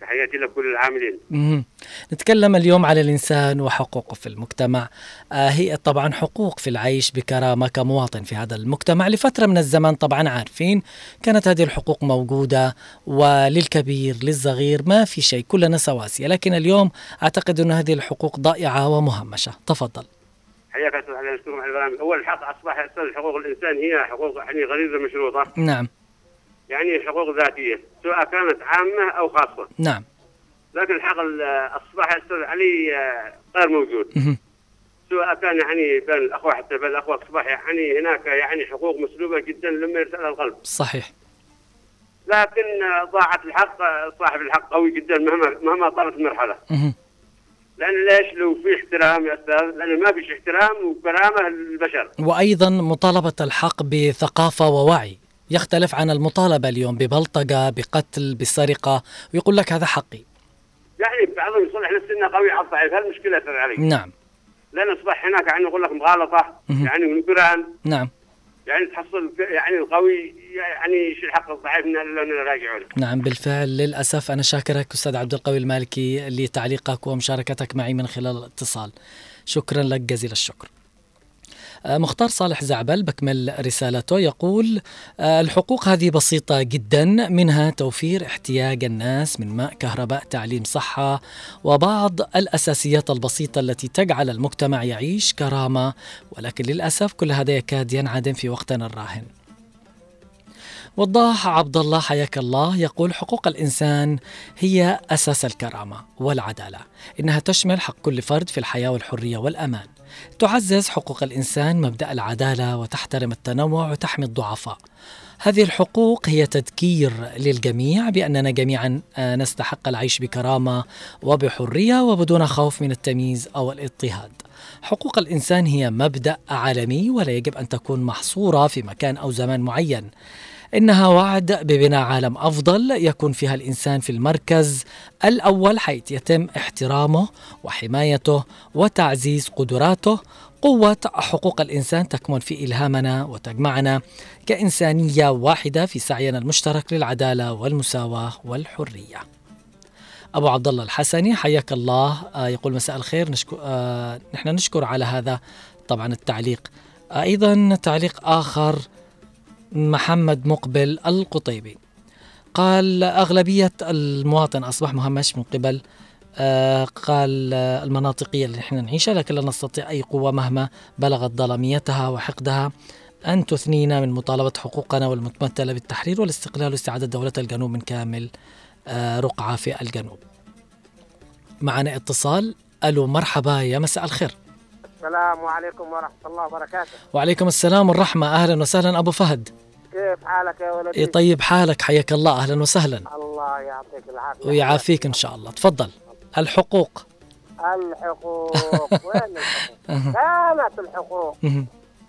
تحياتي لكل العاملين. مهم. نتكلم اليوم على الإنسان وحقوقه في المجتمع. آه هي طبعا حقوق في العيش بكرامة كمواطن في هذا المجتمع. لفترة من الزمن طبعا عارفين كانت هذه الحقوق موجودة وللكبير للصغير ما في شيء كلنا سواسية. لكن اليوم أعتقد أن هذه الحقوق ضائعة ومهمشة. تفضل. حياك يا أستاذ على البرنامج، أول الحق أصبح حقوق الإنسان هي حقوق يعني غريزة مشروطة، نعم. يعني حقوق ذاتية، سواء كانت عامة أو خاصة، نعم لكن الحق ال- اصبح يا أستاذ علي آه، غير موجود. سواء كان يعني بين الأخوة حتى بين الأخوة اصبح يعني هناك يعني حقوق مسلوبة جدا لما يرسلها القلب. صحيح لكن آه، ضاعت الحق آه، صاحب الحق قوي جدا مهما مهما طالت المرحلة. مهم. لأن ليش لو في احترام يا أستاذ لأن ما فيش احترام وكرامة للبشر وأيضا مطالبة الحق بثقافة ووعي يختلف عن المطالبة اليوم ببلطجة بقتل بسرقة. ويقول لك هذا حقي. يعني بعضهم يصلح نفسنا قوي على الضعيف أستاذ علي. نعم. لأن اصبح هناك يعني يقول لك مغالطة مهم. يعني ونكران نعم. يعني تحصل يعني القوي يعني يشيل حق الضعيف من اللي راجعون نعم بالفعل. للأسف أنا شاكرك أستاذ عبد القوي المالكي لتعليقك ومشاركتك معي من خلال الاتصال. شكرا لك جزيل الشكر. مختار صالح زعبل بكمل رسالته. يقول آه، الحقوق هذه بسيطة جدا منها توفير احتياج الناس من ماء كهرباء تعليم صحة وبعض الأساسيات البسيطة التي تجعل المجتمع يعيش كرامة. ولكن للأسف كل هذا يكاد ينعدم في وقتنا الراهن. وضاح عبد الله حياك الله يقول حقوق الإنسان هي أساس الكرامة والعدالة إنها تشمل حق كل فرد في الحياة والحرية والأمان. تعزز حقوق الإنسان مبدأ العدالة وتحترم التنوع وتحمي الضعفاء. هذه الحقوق هي تذكير للجميع بأننا جميعا آه، نستحق العيش بكرامة وبحرية وبدون خوف من التمييز أو الاضطهاد. حقوق الإنسان هي مبدأ عالمي ولا يجب أن تكون محصورة في مكان أو زمان معين. إنها وعد ببناء عالم أفضل يكون فيها الإنسان في المركز الأول حيث يتم احترامه وحمايته وتعزيز قدراته قوة حقوق الإنسان تكمن في إلهامنا وتجمعنا كإنسانية واحدة في سعينا المشترك للعدالة والمساواة والحرية. أبو عبد الله الحسني حياك الله آه يقول مساء الخير نشكر آه نحن نشكر على هذا طبعا التعليق. آه أيضا تعليق آخر محمد مقبل القطيبي. قال أغلبية المواطن أصبح مهمش من قبل آه قال المناطقية اللي نحن نعيشها لكن لا نستطيع أي قوة مهما بلغت ظلاميتها وحقدها. أن تثنينا من مطالبة حقوقنا والمتمثلة بالتحرير والاستقلال واستعادة دولة الجنوب من كامل آه رقعة في الجنوب. معنا اتصال. ألو مرحبا يا مساء الخير. السلام عليكم ورحمة الله وبركاته. وعليكم السلام والرحمة. أهلا وسهلا أبو فهد. كيف حالك يا ولدي؟ إيه طيب حالك حياك الله أهلا وسهلا. الله يعطيك العافية. ويعافيك إن شاء الله. تفضل. الحقوق. الحقوق. [laughs] وين الحقوق؟ كانت الحقوق.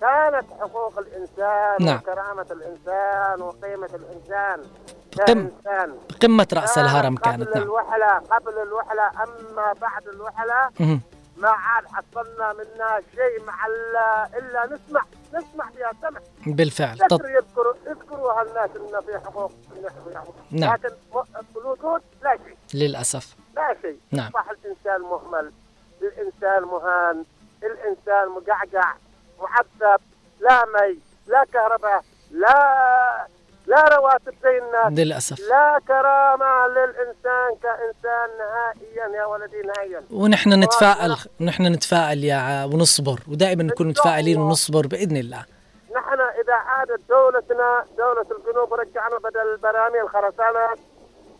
كانت حقوق الإنسان نعم. وكرامة الإنسان وقيمة الإنسان. قم- قمة رأس الهرم كانت قبل نعم. الوحلة قبل الوحلة أما بعد الوحلة. ما عاد حصلنا منها شيء مع ال- إلا نسمع نسمع فيها سمع بالفعل. طب. يذكروا يذكروا هالناس إن في حقوق نعم. لكن الوجود لا شيء. للأسف. لا شيء. نعم. أصبح الإنسان مهمل الإنسان مهان الإنسان مقعقع معذب لا مي لا كهرباء لا لا رواتب زي الناس. للأسف. لا كرامة للإنسان كإنسان نهائيا يا ولدي نهائيا. ونحن نتفائل نحن نتفائل يا ونصبر ودائما نكون متفائلين ونصبر بإذن الله. نحن إذا عادت دولتنا دولة الجنوب رجعنا بدل البراميل الخرسانات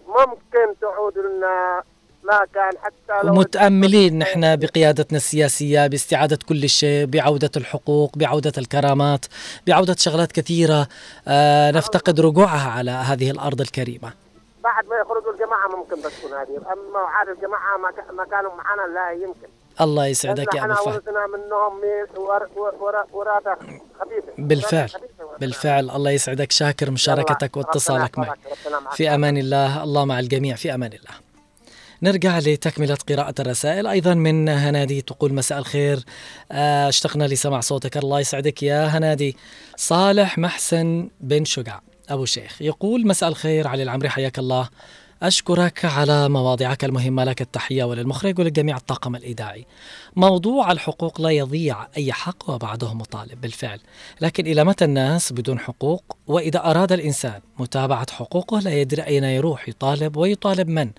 ممكن تعود لنا ما كان حتى لو ومتأملين نحن بقيادتنا السياسية باستعادة كل شيء بعودة الحقوق بعودة الكرامات بعودة شغلات كثيرة آه نفتقد رجوعها على هذه الأرض الكريمة. بعد ما يخرجوا الجماعة ممكن بتكون هذه أما عاد الجماعة ما, ك- ما كانوا معنا لا يمكن. الله يسعدك يا أبو فهد. منهم بالفعل خفيفة. بالفعل. الله يسعدك شاكر مشاركتك واتصالك معي. في أمان الله. الله مع الجميع. في أمان الله. نرجع لتكملة قراءة الرسائل. أيضا من هنادي تقول مساء الخير. آه، اشتقنا لسمع صوتك. الله يسعدك يا هنادي. صالح محسن بن شجاع. أبو شيخ يقول مساء الخير علي العمري حياك الله. أشكرك على مواضيعك المهمة لك التحية وللمخرج ولجميع الطاقم الإذاعي موضوع الحقوق لا يضيع أي حق وبعده مطالب بالفعل. لكن إلى متى الناس بدون حقوق؟ وإذا أراد الإنسان متابعة حقوقه لا يدري أين يروح يطالب ويطالب من؟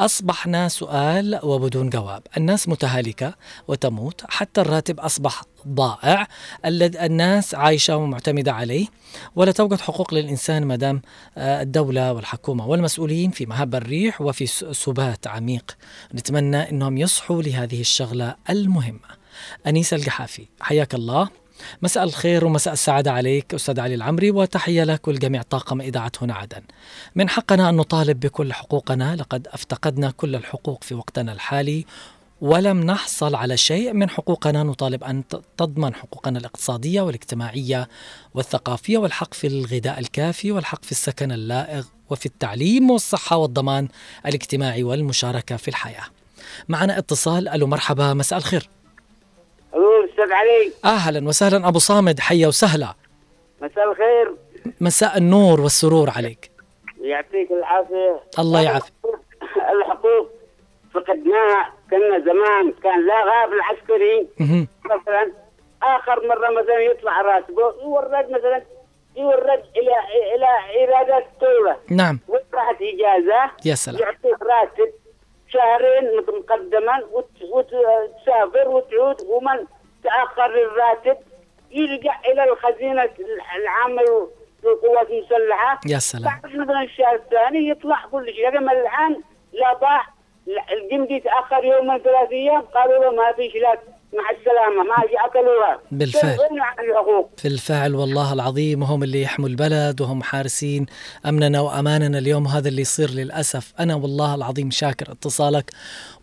أصبحنا سؤال وبدون جواب. الناس متهالكة وتموت حتى الراتب أصبح ضائع. الناس عايشة ومعتمدة عليه ولا توجد حقوق للإنسان ما دام آه، الدولة والحكومة والمسؤولين في مهب الريح وفي سبات عميق. نتمنى أنهم يصحوا لهذه الشغلة المهمة. أنيس الجحافي حياك الله. مساء الخير ومساء السعادة عليك أستاذ علي العمري وتحية لك ولجميع طاقم إذاعة هنا عدن. من حقنا أن نطالب بكل حقوقنا لقد افتقدنا كل الحقوق في وقتنا الحالي ولم نحصل على شيء من حقوقنا نطالب أن تضمن حقوقنا الاقتصادية والاجتماعية والثقافية والحق في الغذاء الكافي والحق في السكن اللائق وفي التعليم والصحة والضمان الاجتماعي والمشاركة في الحياة. معنا اتصال ألو مرحبا مساء الخير. أستاذ علي. أهلا وسهلا. أبو صامد حيا وسهلا. مساء الخير. مساء النور والسرور عليك. يعطيك العافية. الله يعافيك. الحقوق فقدناها كنا زمان. كان لا غاب العسكري. مثلا آخر مره مثلا يطلع راتبه يورد مثلا يورد إلى إلى إيرادات الدولة. نعم. وراحت إجازة. يا سلام. يعطيك راتب شهرين مقدما وت- وتسافر وتعود ومن تاخر الراتب يرجع إلى الخزينة العامة للقوات المسلحة. يا سلام. بعد مثلا الشهر الثاني يطلع كل شيء. لكن الآن لا لا، الجندي تأخر يوما ثلاث أيام قالوا له ما فيش لا مع السلامة ما جاء أكلوها. بالفعل. في الفعل والله العظيم هم اللي يحموا البلد وهم حارسين أمننا وأماننا اليوم هذا اللي يصير للأسف. أنا والله العظيم شاكر اتصالك.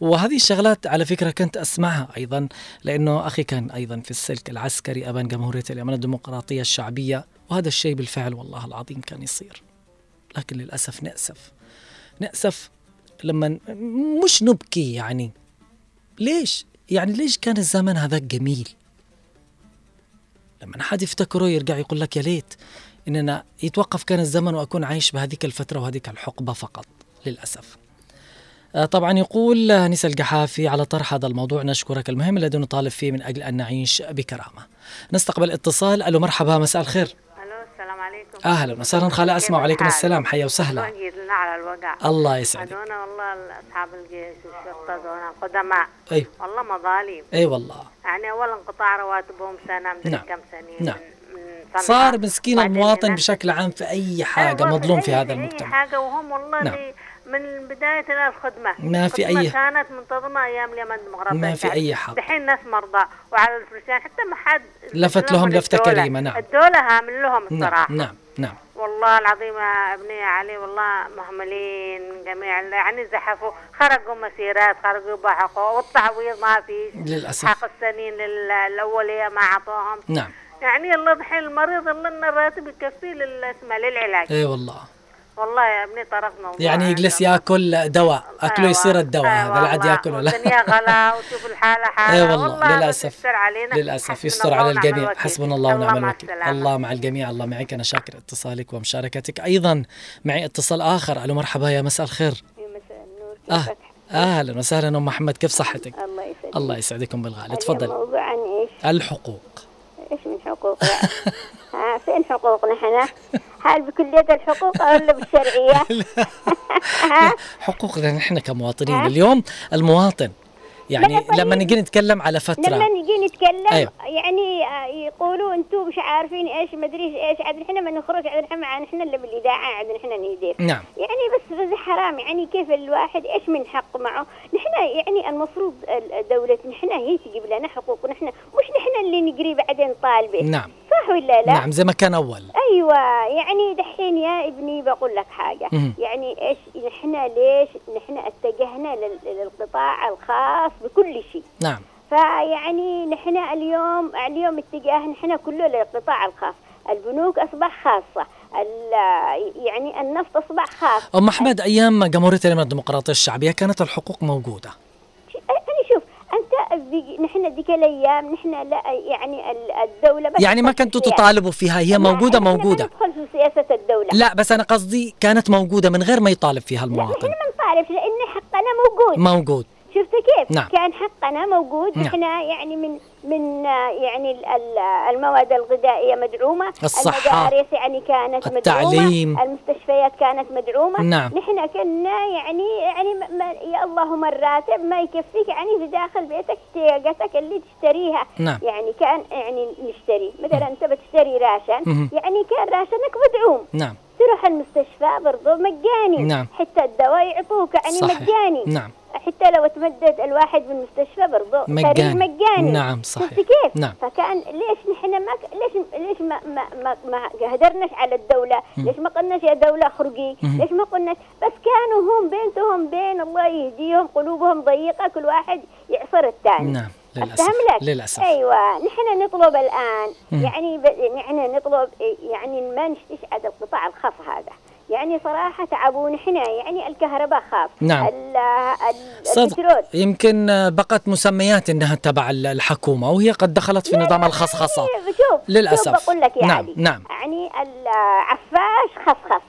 وهذه الشغلات على فكرة كنت أسمعها أيضا لأنه أخي كان أيضا في السلك العسكري أبان جمهورية اليمن الديمقراطية الشعبية وهذا الشيء بالفعل والله العظيم كان يصير. لكن للأسف نأسف. نأسف لما مش نبكي يعني. ليش؟ يعني ليش كان الزمن هذاك جميل لما حد يفتكره يرجع يقول لك يا ليت إننا يتوقف كان الزمن وأكون عايش بهذيك الفترة وهذيك الحقبة فقط للأسف. آه، طبعا يقول آه، نسا القحافي على طرح هذا الموضوع نشكرك المهم الذي نطالب فيه من أجل أن نعيش بكرامة. نستقبل اتصال ألو مرحبا مساء الخير. ألو السلام عليكم أهلا وسهلا خاله اسماء وعليكم السلام؟ حيا وسهلا. على الله يسعدك. والله أصحاب الجيش ذونا قدماء أي والله مظالم أي والله يعني اولا انقطاع رواتبهم سنة مدري نعم. كم سنة نعم. من. صار مسكين المواطن بشكل عام في أي حاجة أيوة، مظلوم في أي- هذا أي المجتمع. حاجة وهم والله نعم. من بداية الخدمه ما في الخدمة أي- كانت منتظمة أيام اليمن الديمقراطيه ما في أي حق. دحين ناس مرضى وعلى الفلسطين حتى ما حد لفت لهم لفتة الدولة. كريمة، نعم. الدولة هامل لهم نعم الصراحة نعم نعم والله العظيم يا أبني علي والله مهملين جميع يعني زحفوا خرجوا مسيرات خرجوا بحقوا والتعويض ما فيش. للأسف. حق السنين ال- الأولية ما أعطوهم. نعم. يعني الله دحين المريض الله الراتب يكفيه للعلاج. إي والله. والله يا ابني طرقنا والله يعني يجلس ياكل دواء. أكله يصير الدواء. هذا لا عاد ياكله. لا. الدنيا غلا وشوف الحالة [laughs] حالة. اي والله هذا للأسف. يستر علينا. للأسف. يستر على الجميع. حسبنا الله ونعم الوكيل. الله مع الجميع. الله معك. أنا شاكر اتصالك ومشاركتك. أيضا معي اتصال آخر. ألو مرحبا. يا مساء الخير. مساء النور. آه. أهلا وسهلا. أم محمد كيف صحتك؟ الله يسعدك. الله يسعدكم بالغالي. تفضل. موضوع عن إيش؟ الحقوق. إيش من حقوق؟ [laughs] فين حقوقنا إحنا؟ هل بكلية الحقوق ولا بالشرعية؟ [laughs] حقوقنا نحن كمواطنين اليوم المواطن. يعني لما نجي نتكلم على فترة. لما نجي نتكلم أيوة. يعني آه، يقولوا أنتم مش عارفين إيش مدري إيش عاد إحنا ما نخرج عاد إحنا مع نحن اللي بالإذاعة عاد نحن ندير نعم. يعني بس بس حرام يعني كيف الواحد إيش من حق معه؟ نحن يعني المفروض الدولة نحن هي تجيب لنا حقوق نحن مش نحن اللي نجري بعدين طالبة. نعم. صح ولا لا؟ نعم زي ما كان أول. أيوه يعني دحين يا ابني بقول لك حاجة. مهم. يعني إيش نحن ليش نحن اتجهنا لل- للقطاع الخاص بكل شيء. نعم. فيعني نحن اليوم اليوم اتجاه نحن كله للقطاع الخاص. البنوك أصبح خاصة. ال- يعني النفط أصبح خاص. أم أحمد أيام جمهوريه اليمن الديمقراطية الشعبية كانت الحقوق موجودة أنا شوف انت بي- نحن ديك الأيام نحن لا يعني ال- الدولة بس يعني ما كنتوا تطالبوا فيها هي موجودة موجودة. ندخل في سياسة الدولة. لا بس أنا قصدي كانت موجودة من غير ما يطالب فيها نحن المواطن ما نطالب لأن حقنا موجود. موجود. شفت كيف؟ نعم. كان حقنا موجود نعم. إحنا يعني من من آه، يعني ال- ال- المواد الغذائية مدعومة الصحة. المدارس يعني كانت التعليم. مدعومه المستشفيات كانت مدعومة نعم. نحن كنا يعني يعني ما يا اللهم الراتب ما يكفيك يعني في داخل بيتك احتياجاتك اللي تشتريها نعم. يعني كان يعني نشتري مثلا انت بتشتري راشن. يعني كان راشنك مدعوم نعم تروح المستشفى برضه مجاني نعم. حتى الدواء يعطوك يعني صحيح. مجاني نعم حتى لو تمدد الواحد بالمستشفى برضه مجاني. مجاني نعم، صحيح. كيف؟ نعم. فكان ليش نحن ما ك- ليش ليش ما ما ما, ما هدرناش على الدولة؟ مم. ليش ما قلناش يا دولة اخرجي؟ ليش ما قلناش بس كانوا هم بينتهم بين الله يهديهم قلوبهم ضيقة كل واحد يعصر الثاني نعم للأسف لك؟ للأسف أيوه نحن نطلب الآن مم. يعني ب... نحن نطلب يعني ما نشتيش على القطاع الخاص هذا يعني صراحة تعبون إحنا يعني الكهرباء خاف نعم. ال- البترول يمكن بقت مسميات إنها تبع ال- الحكومة وهي قد دخلت في نظام الخصخصه شوف للأسف. شوف بقول لك يا نعم، علي نعم. يعني العفاش خصخص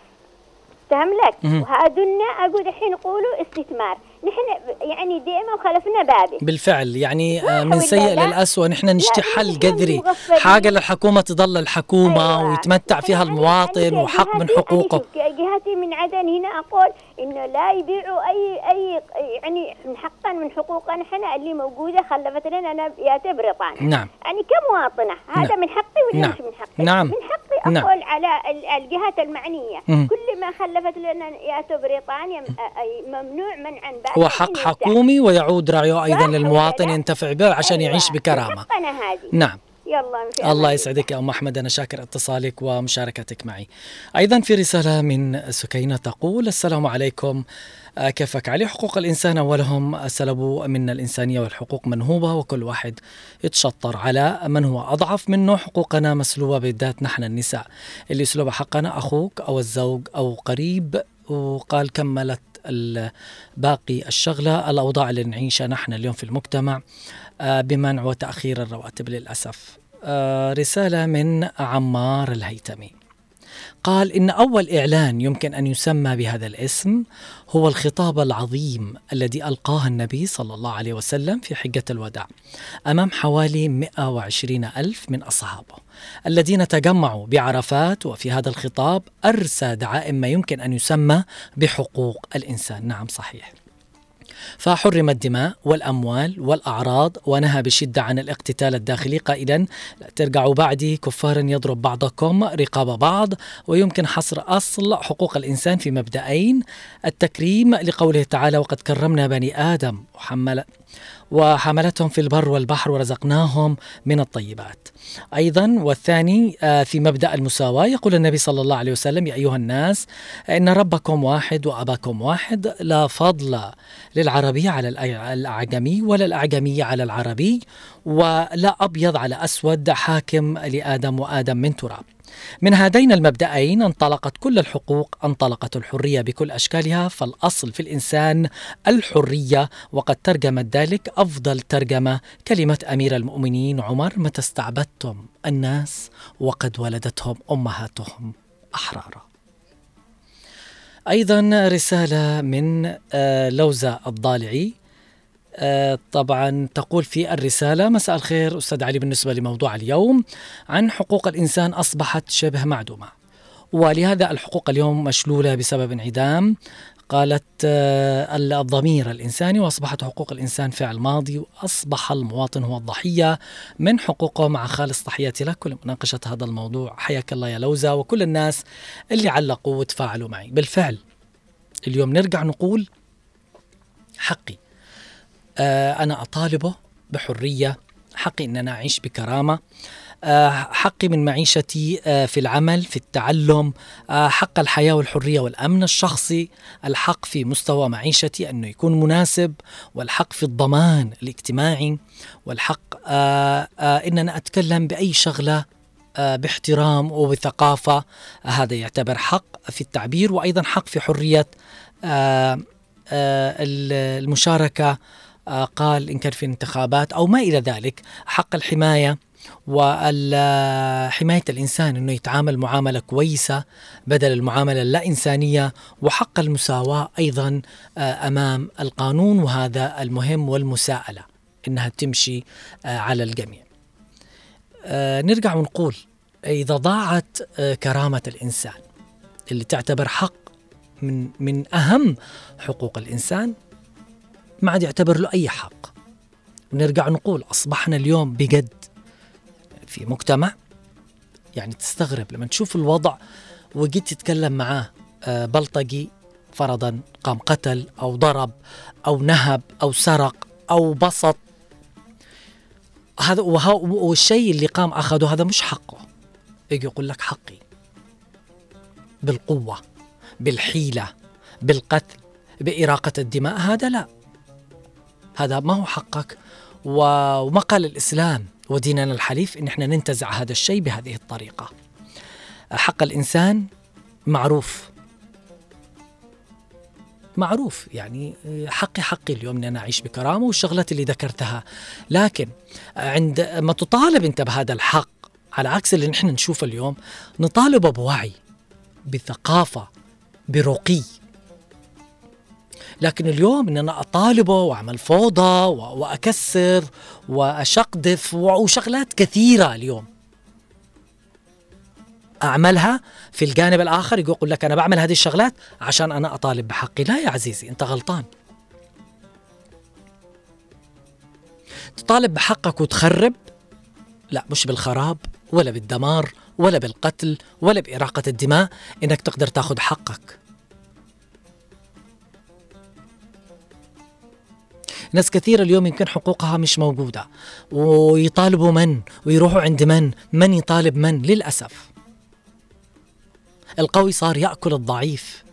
فهم لك. وهادنا أقول الحين يقولوا استثمار نحن يعني دائما خلفنا بابي بالفعل يعني آه، من سيء لا؟ للأسوأ نحن نشتي حل قدري. حاجة للحكومة تظل الحكومة أيوة. ويتمتع فيها المواطن وحق من حقوقه أنا جهتي من عدن هنا أقول إنه لا يبيعوا اي أي يعني من حقا من حقوقنا إحنا اللي موجودة خلفت لنا أنا يا بريطانيا نعم. يعني كمواطنة هذا نعم. من حقي ولا نعم. مش من حقي؟ نعم. من حقي نعم. أقول على ال- الجهات المعنية مم. كل ما خلفت لنا يا بريطانيا م- أي ممنوع منعا باتا هو حق. حكومي ويعود رعيه أيضا للمواطن؟ ينتفع به عشان يعيش بكرامة. نعم. يلا الله يسعدك يا أم أحمد. أنا شاكر اتصالك ومشاركتك معي. أيضا في رسالة من سكينة تقول السلام عليكم. آه، كيفك علي؟ حقوق الإنسان أولهم سلبوا منا الإنسانية والحقوق منهوبة وكل واحد يتشطر على من هو. أضعف منه حقوقنا مسلوبة بالذات نحن النساء. اللي يسلب حقنا أخوك أو الزوج أو قريب وقال كملت باقي الشغلة. الأوضاع اللي نعيشها نحن اليوم في المجتمع آه، بمنع وتأخير الرواتب للأسف. آه، رسالة من عمار الهيتمي. قال إن أول إعلان يمكن أن يسمى بهذا الاسم هو الخطاب العظيم الذي ألقاه النبي صلى الله عليه وسلم في حجة الوداع أمام حوالي 120 ألف من أصحابه الذين تجمعوا بعرفات وفي هذا الخطاب أرسى دعائم ما يمكن أن يسمى بحقوق الإنسان. نعم صحيح. فحرم الدماء والأموال والأعراض ونهى بشدة عن الاقتتال الداخلي. قائلا لا ترجعوا بعدي كفارا يضرب بعضكم رقاب بعض ويمكن حصر أصل حقوق الإنسان في مبدأين. التكريم لقوله تعالى وقد كرمنا بني آدم وحمل وحملتهم في البر والبحر ورزقناهم من الطيبات. أيضا والثاني آه، في مبدأ المساواة يقول النبي صلى الله عليه وسلم يا أيها الناس إن ربكم واحد وأباكم واحد لا فضل للعربي على الأع- الأعجمي ولا الأعجمي على العربي ولا أبيض على أسود حاكم لآدم وآدم من تراب. من هذين المبدأين انطلقت كل الحقوق انطلقت الحرية بكل أشكالها فالأصل في الإنسان الحرية وقد ترجمت ذلك أفضل ترجمة كلمة أمير المؤمنين عمر متى استعبدتم الناس وقد ولدتهم أمهاتهم أحرارا أيضا رسالة من آه، لوزة الضالعي طبعا تقول في الرسالة مساء الخير أستاذ علي بالنسبة لموضوع اليوم عن حقوق الإنسان أصبحت شبه معدومة. ولهذا الحقوق اليوم مشلولة بسبب انعدام قالت آه، الضمير الإنساني وأصبحت حقوق الإنسان فعل ماضي وأصبح المواطن هو الضحية من حقوقه. مع خالص تحياتي لك لمناقشة هذا الموضوع. حياك الله يا لوزة وكل الناس اللي علقوا وتفاعلوا معي. بالفعل اليوم نرجع نقول حقي. آه، أنا أطالبه بحرية حقي أن أنا أعيش بكرامة. آه، حقي من معيشتي آه، في العمل في التعلم. آه، حق الحياة والحرية والأمن الشخصي. الحق في مستوى معيشتي أنه يكون مناسب والحق في الضمان الاجتماعي. والحق آه، آه، أن أنا أتكلم بأي شغلة آه، باحترام وبثقافة. آه، هذا يعتبر حق في التعبير وأيضا حق في حرية آه، آه، المشاركة آه، قال إن كان في انتخابات أو ما إلى ذلك حق الحماية وحماية الإنسان أنه يتعامل معاملة كويسة بدل المعاملة اللا إنسانية وحق المساواة أيضا آه، أمام القانون وهذا المهم والمساءلة أنها تمشي آه، على الجميع. آه، نرجع ونقول إذا ضاعت آه، كرامة الإنسان اللي تعتبر حق من من أهم حقوق الإنسان ما عاد يعتبر له أي حق. ونرجع نقول أصبحنا اليوم بجد في مجتمع يعني تستغرب لما تشوف الوضع وجيت تتكلم معاه آه، بلطجي فرضا قام قتل أو ضرب أو نهب أو سرق أو بسط. هذا والشيء اللي قام أخذه هذا مش حقه. يجي يقول لك حقي. بالقوة بالحيلة بالقتل بإراقة الدماء هذا لا. هذا ما هو حقك. وما قال الإسلام وديننا الحليف إن إحنا ننتزع هذا الشيء بهذه الطريقة. حق الإنسان معروف. معروف يعني حقي حقي اليوم إني أنا أعيش بكرامة والشغلات اللي ذكرتها. لكن عندما تطالب أنت بهذا الحق على عكس اللي نحن نشوفه اليوم نطالبه بوعي بثقافة برقي. لكن اليوم إن أنا أطالبه وأعمل فوضى وأكسر واشقدف وشغلات كثيرة اليوم. أعملها في الجانب الآخر يقول لك أنا بعمل هذه الشغلات عشان أنا أطالب بحقي. لا يا عزيزي أنت غلطان. تطالب بحقك وتخرب؟ لا مش بالخراب ولا بالدمار ولا بالقتل ولا بإراقة الدماء إنك تقدر تاخذ حقك. ناس كثيرة اليوم يمكن حقوقها مش موجودة. ويطالبوا من؟ ويروحوا عند من؟ من يطالب من؟ للأسف. القوي صار يأكل الضعيف.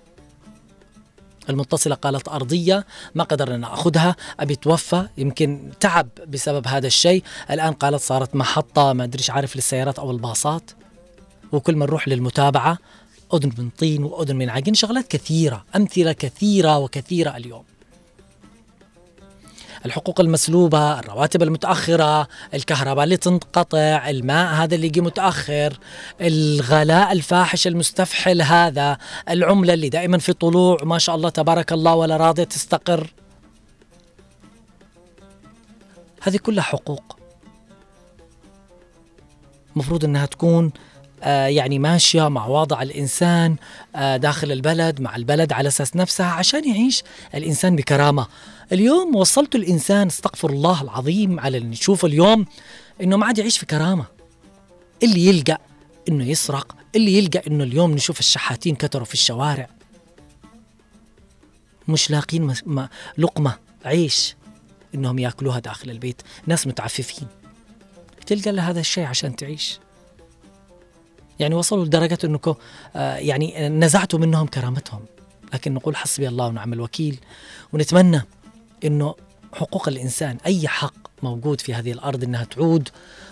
المتصلة قالت أرضية ما قدرنا أخذها أبي توفى يمكن تعب بسبب هذا الشيء. الآن قالت صارت محطة ما أدريش عارف للسيارات أو الباصات. وكل ما نروح للمتابعة أذن من طين وأذن من عجين شغلات كثيرة أمثلة كثيرة وكثيرة اليوم. الحقوق المسلوبة الرواتب المتأخرة الكهرباء اللي تنقطع الماء هذا اللي يجي متأخر الغلاء الفاحش المستفحل هذا العملة اللي دائما في طلوع ما شاء الله تبارك الله ولا راضية تستقر. هذه كلها حقوق. مفروض إنها تكون يعني ماشية مع وضع الإنسان آه داخل البلد مع البلد على أساس نفسها عشان يعيش الإنسان بكرامة. اليوم وصلت الإنسان استغفر الله العظيم على اللي نشوفه اليوم إنه ما عاد يعيش في كرامة. اللي يلقى إنه يسرق، اللي يلقى إنه اليوم نشوف الشحاتين كتروا في الشوارع. مش لاقين لقمة عيش إنهم يأكلوها داخل البيت، ناس متعففين. تلقى لها هذا الشيء عشان تعيش. يعني وصلوا لدرجة أنكم آه يعني نزعتوا منهم كرامتهم. لكن نقول حسبي الله ونعم الوكيل. ونتمنى أنه حقوق الإنسان أي حق موجود في هذه الأرض أنها تعود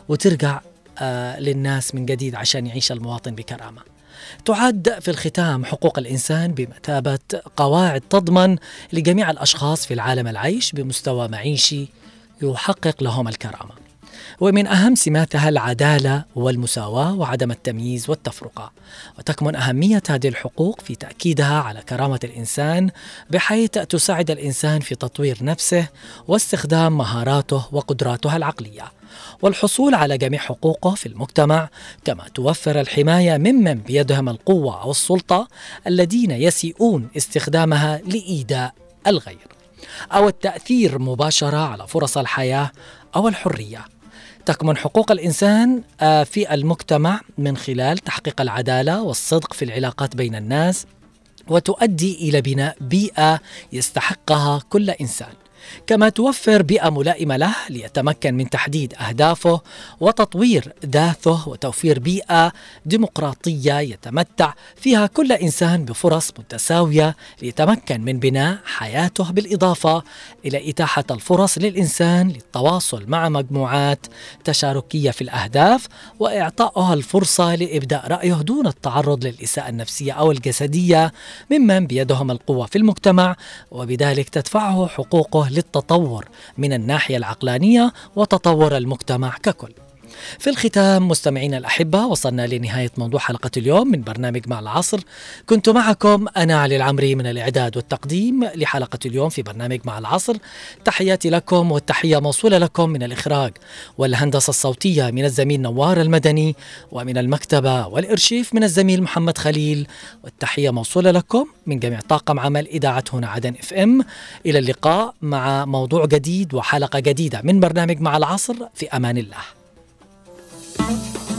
وترجع آه للناس من جديد عشان يعيش المواطن بكرامة. تعد في الختام حقوق الإنسان بمثابة قواعد تضمن لجميع الأشخاص في العالم العيش بمستوى معيشي يحقق لهم الكرامة. ومن أهم سماتها العدالة والمساواة وعدم التمييز والتفرقة. وتكمن أهمية هذه الحقوق في تأكيدها على كرامة الإنسان بحيث تساعد الإنسان في تطوير نفسه واستخدام مهاراته وقدراته العقلية. والحصول على جميع حقوقه في المجتمع كما توفر الحماية ممن بيدهم القوة أو السلطة الذين يسيئون استخدامها لإيذاء الغير. أو التأثير مباشرة على فرص الحياة أو الحرية. تكمن حقوق الإنسان آه، في المجتمع من خلال تحقيق العدالة والصدق في العلاقات بين الناس وتؤدي إلى بناء بيئة يستحقها كل إنسان. كما توفر بيئة ملائمة له ليتمكن من تحديد أهدافه وتطوير ذاته وتوفير بيئة ديمقراطية يتمتع فيها كل إنسان بفرص متساوية ليتمكن من بناء حياته بالإضافة إلى إتاحة الفرص للإنسان للتواصل مع مجموعات تشاركية في الأهداف وإعطائها الفرصة لإبداء رأيه دون التعرض للإساءة النفسية أو الجسدية ممن بيدهم القوة في المجتمع وبذلك تدفعه حقوقه للتطور من الناحية العقلانية وتطور المجتمع ككل. في الختام مستمعينا الأحبة وصلنا لنهاية موضوع حلقة اليوم من برنامج مع العصر. كنت معكم أنا علي العمري من الإعداد والتقديم لحلقة اليوم في برنامج مع العصر. تحياتي لكم والتحية موصولة لكم من الإخراج والهندسة الصوتية من الزميل نوار المدني ومن المكتبة والإرشيف من الزميل محمد خليل. والتحية موصولة لكم من جميع طاقم عمل إذاعة هنا عدن إف إم. إلى اللقاء مع موضوع جديد وحلقة جديدة من برنامج مع العصر. في أمان الله. Bye.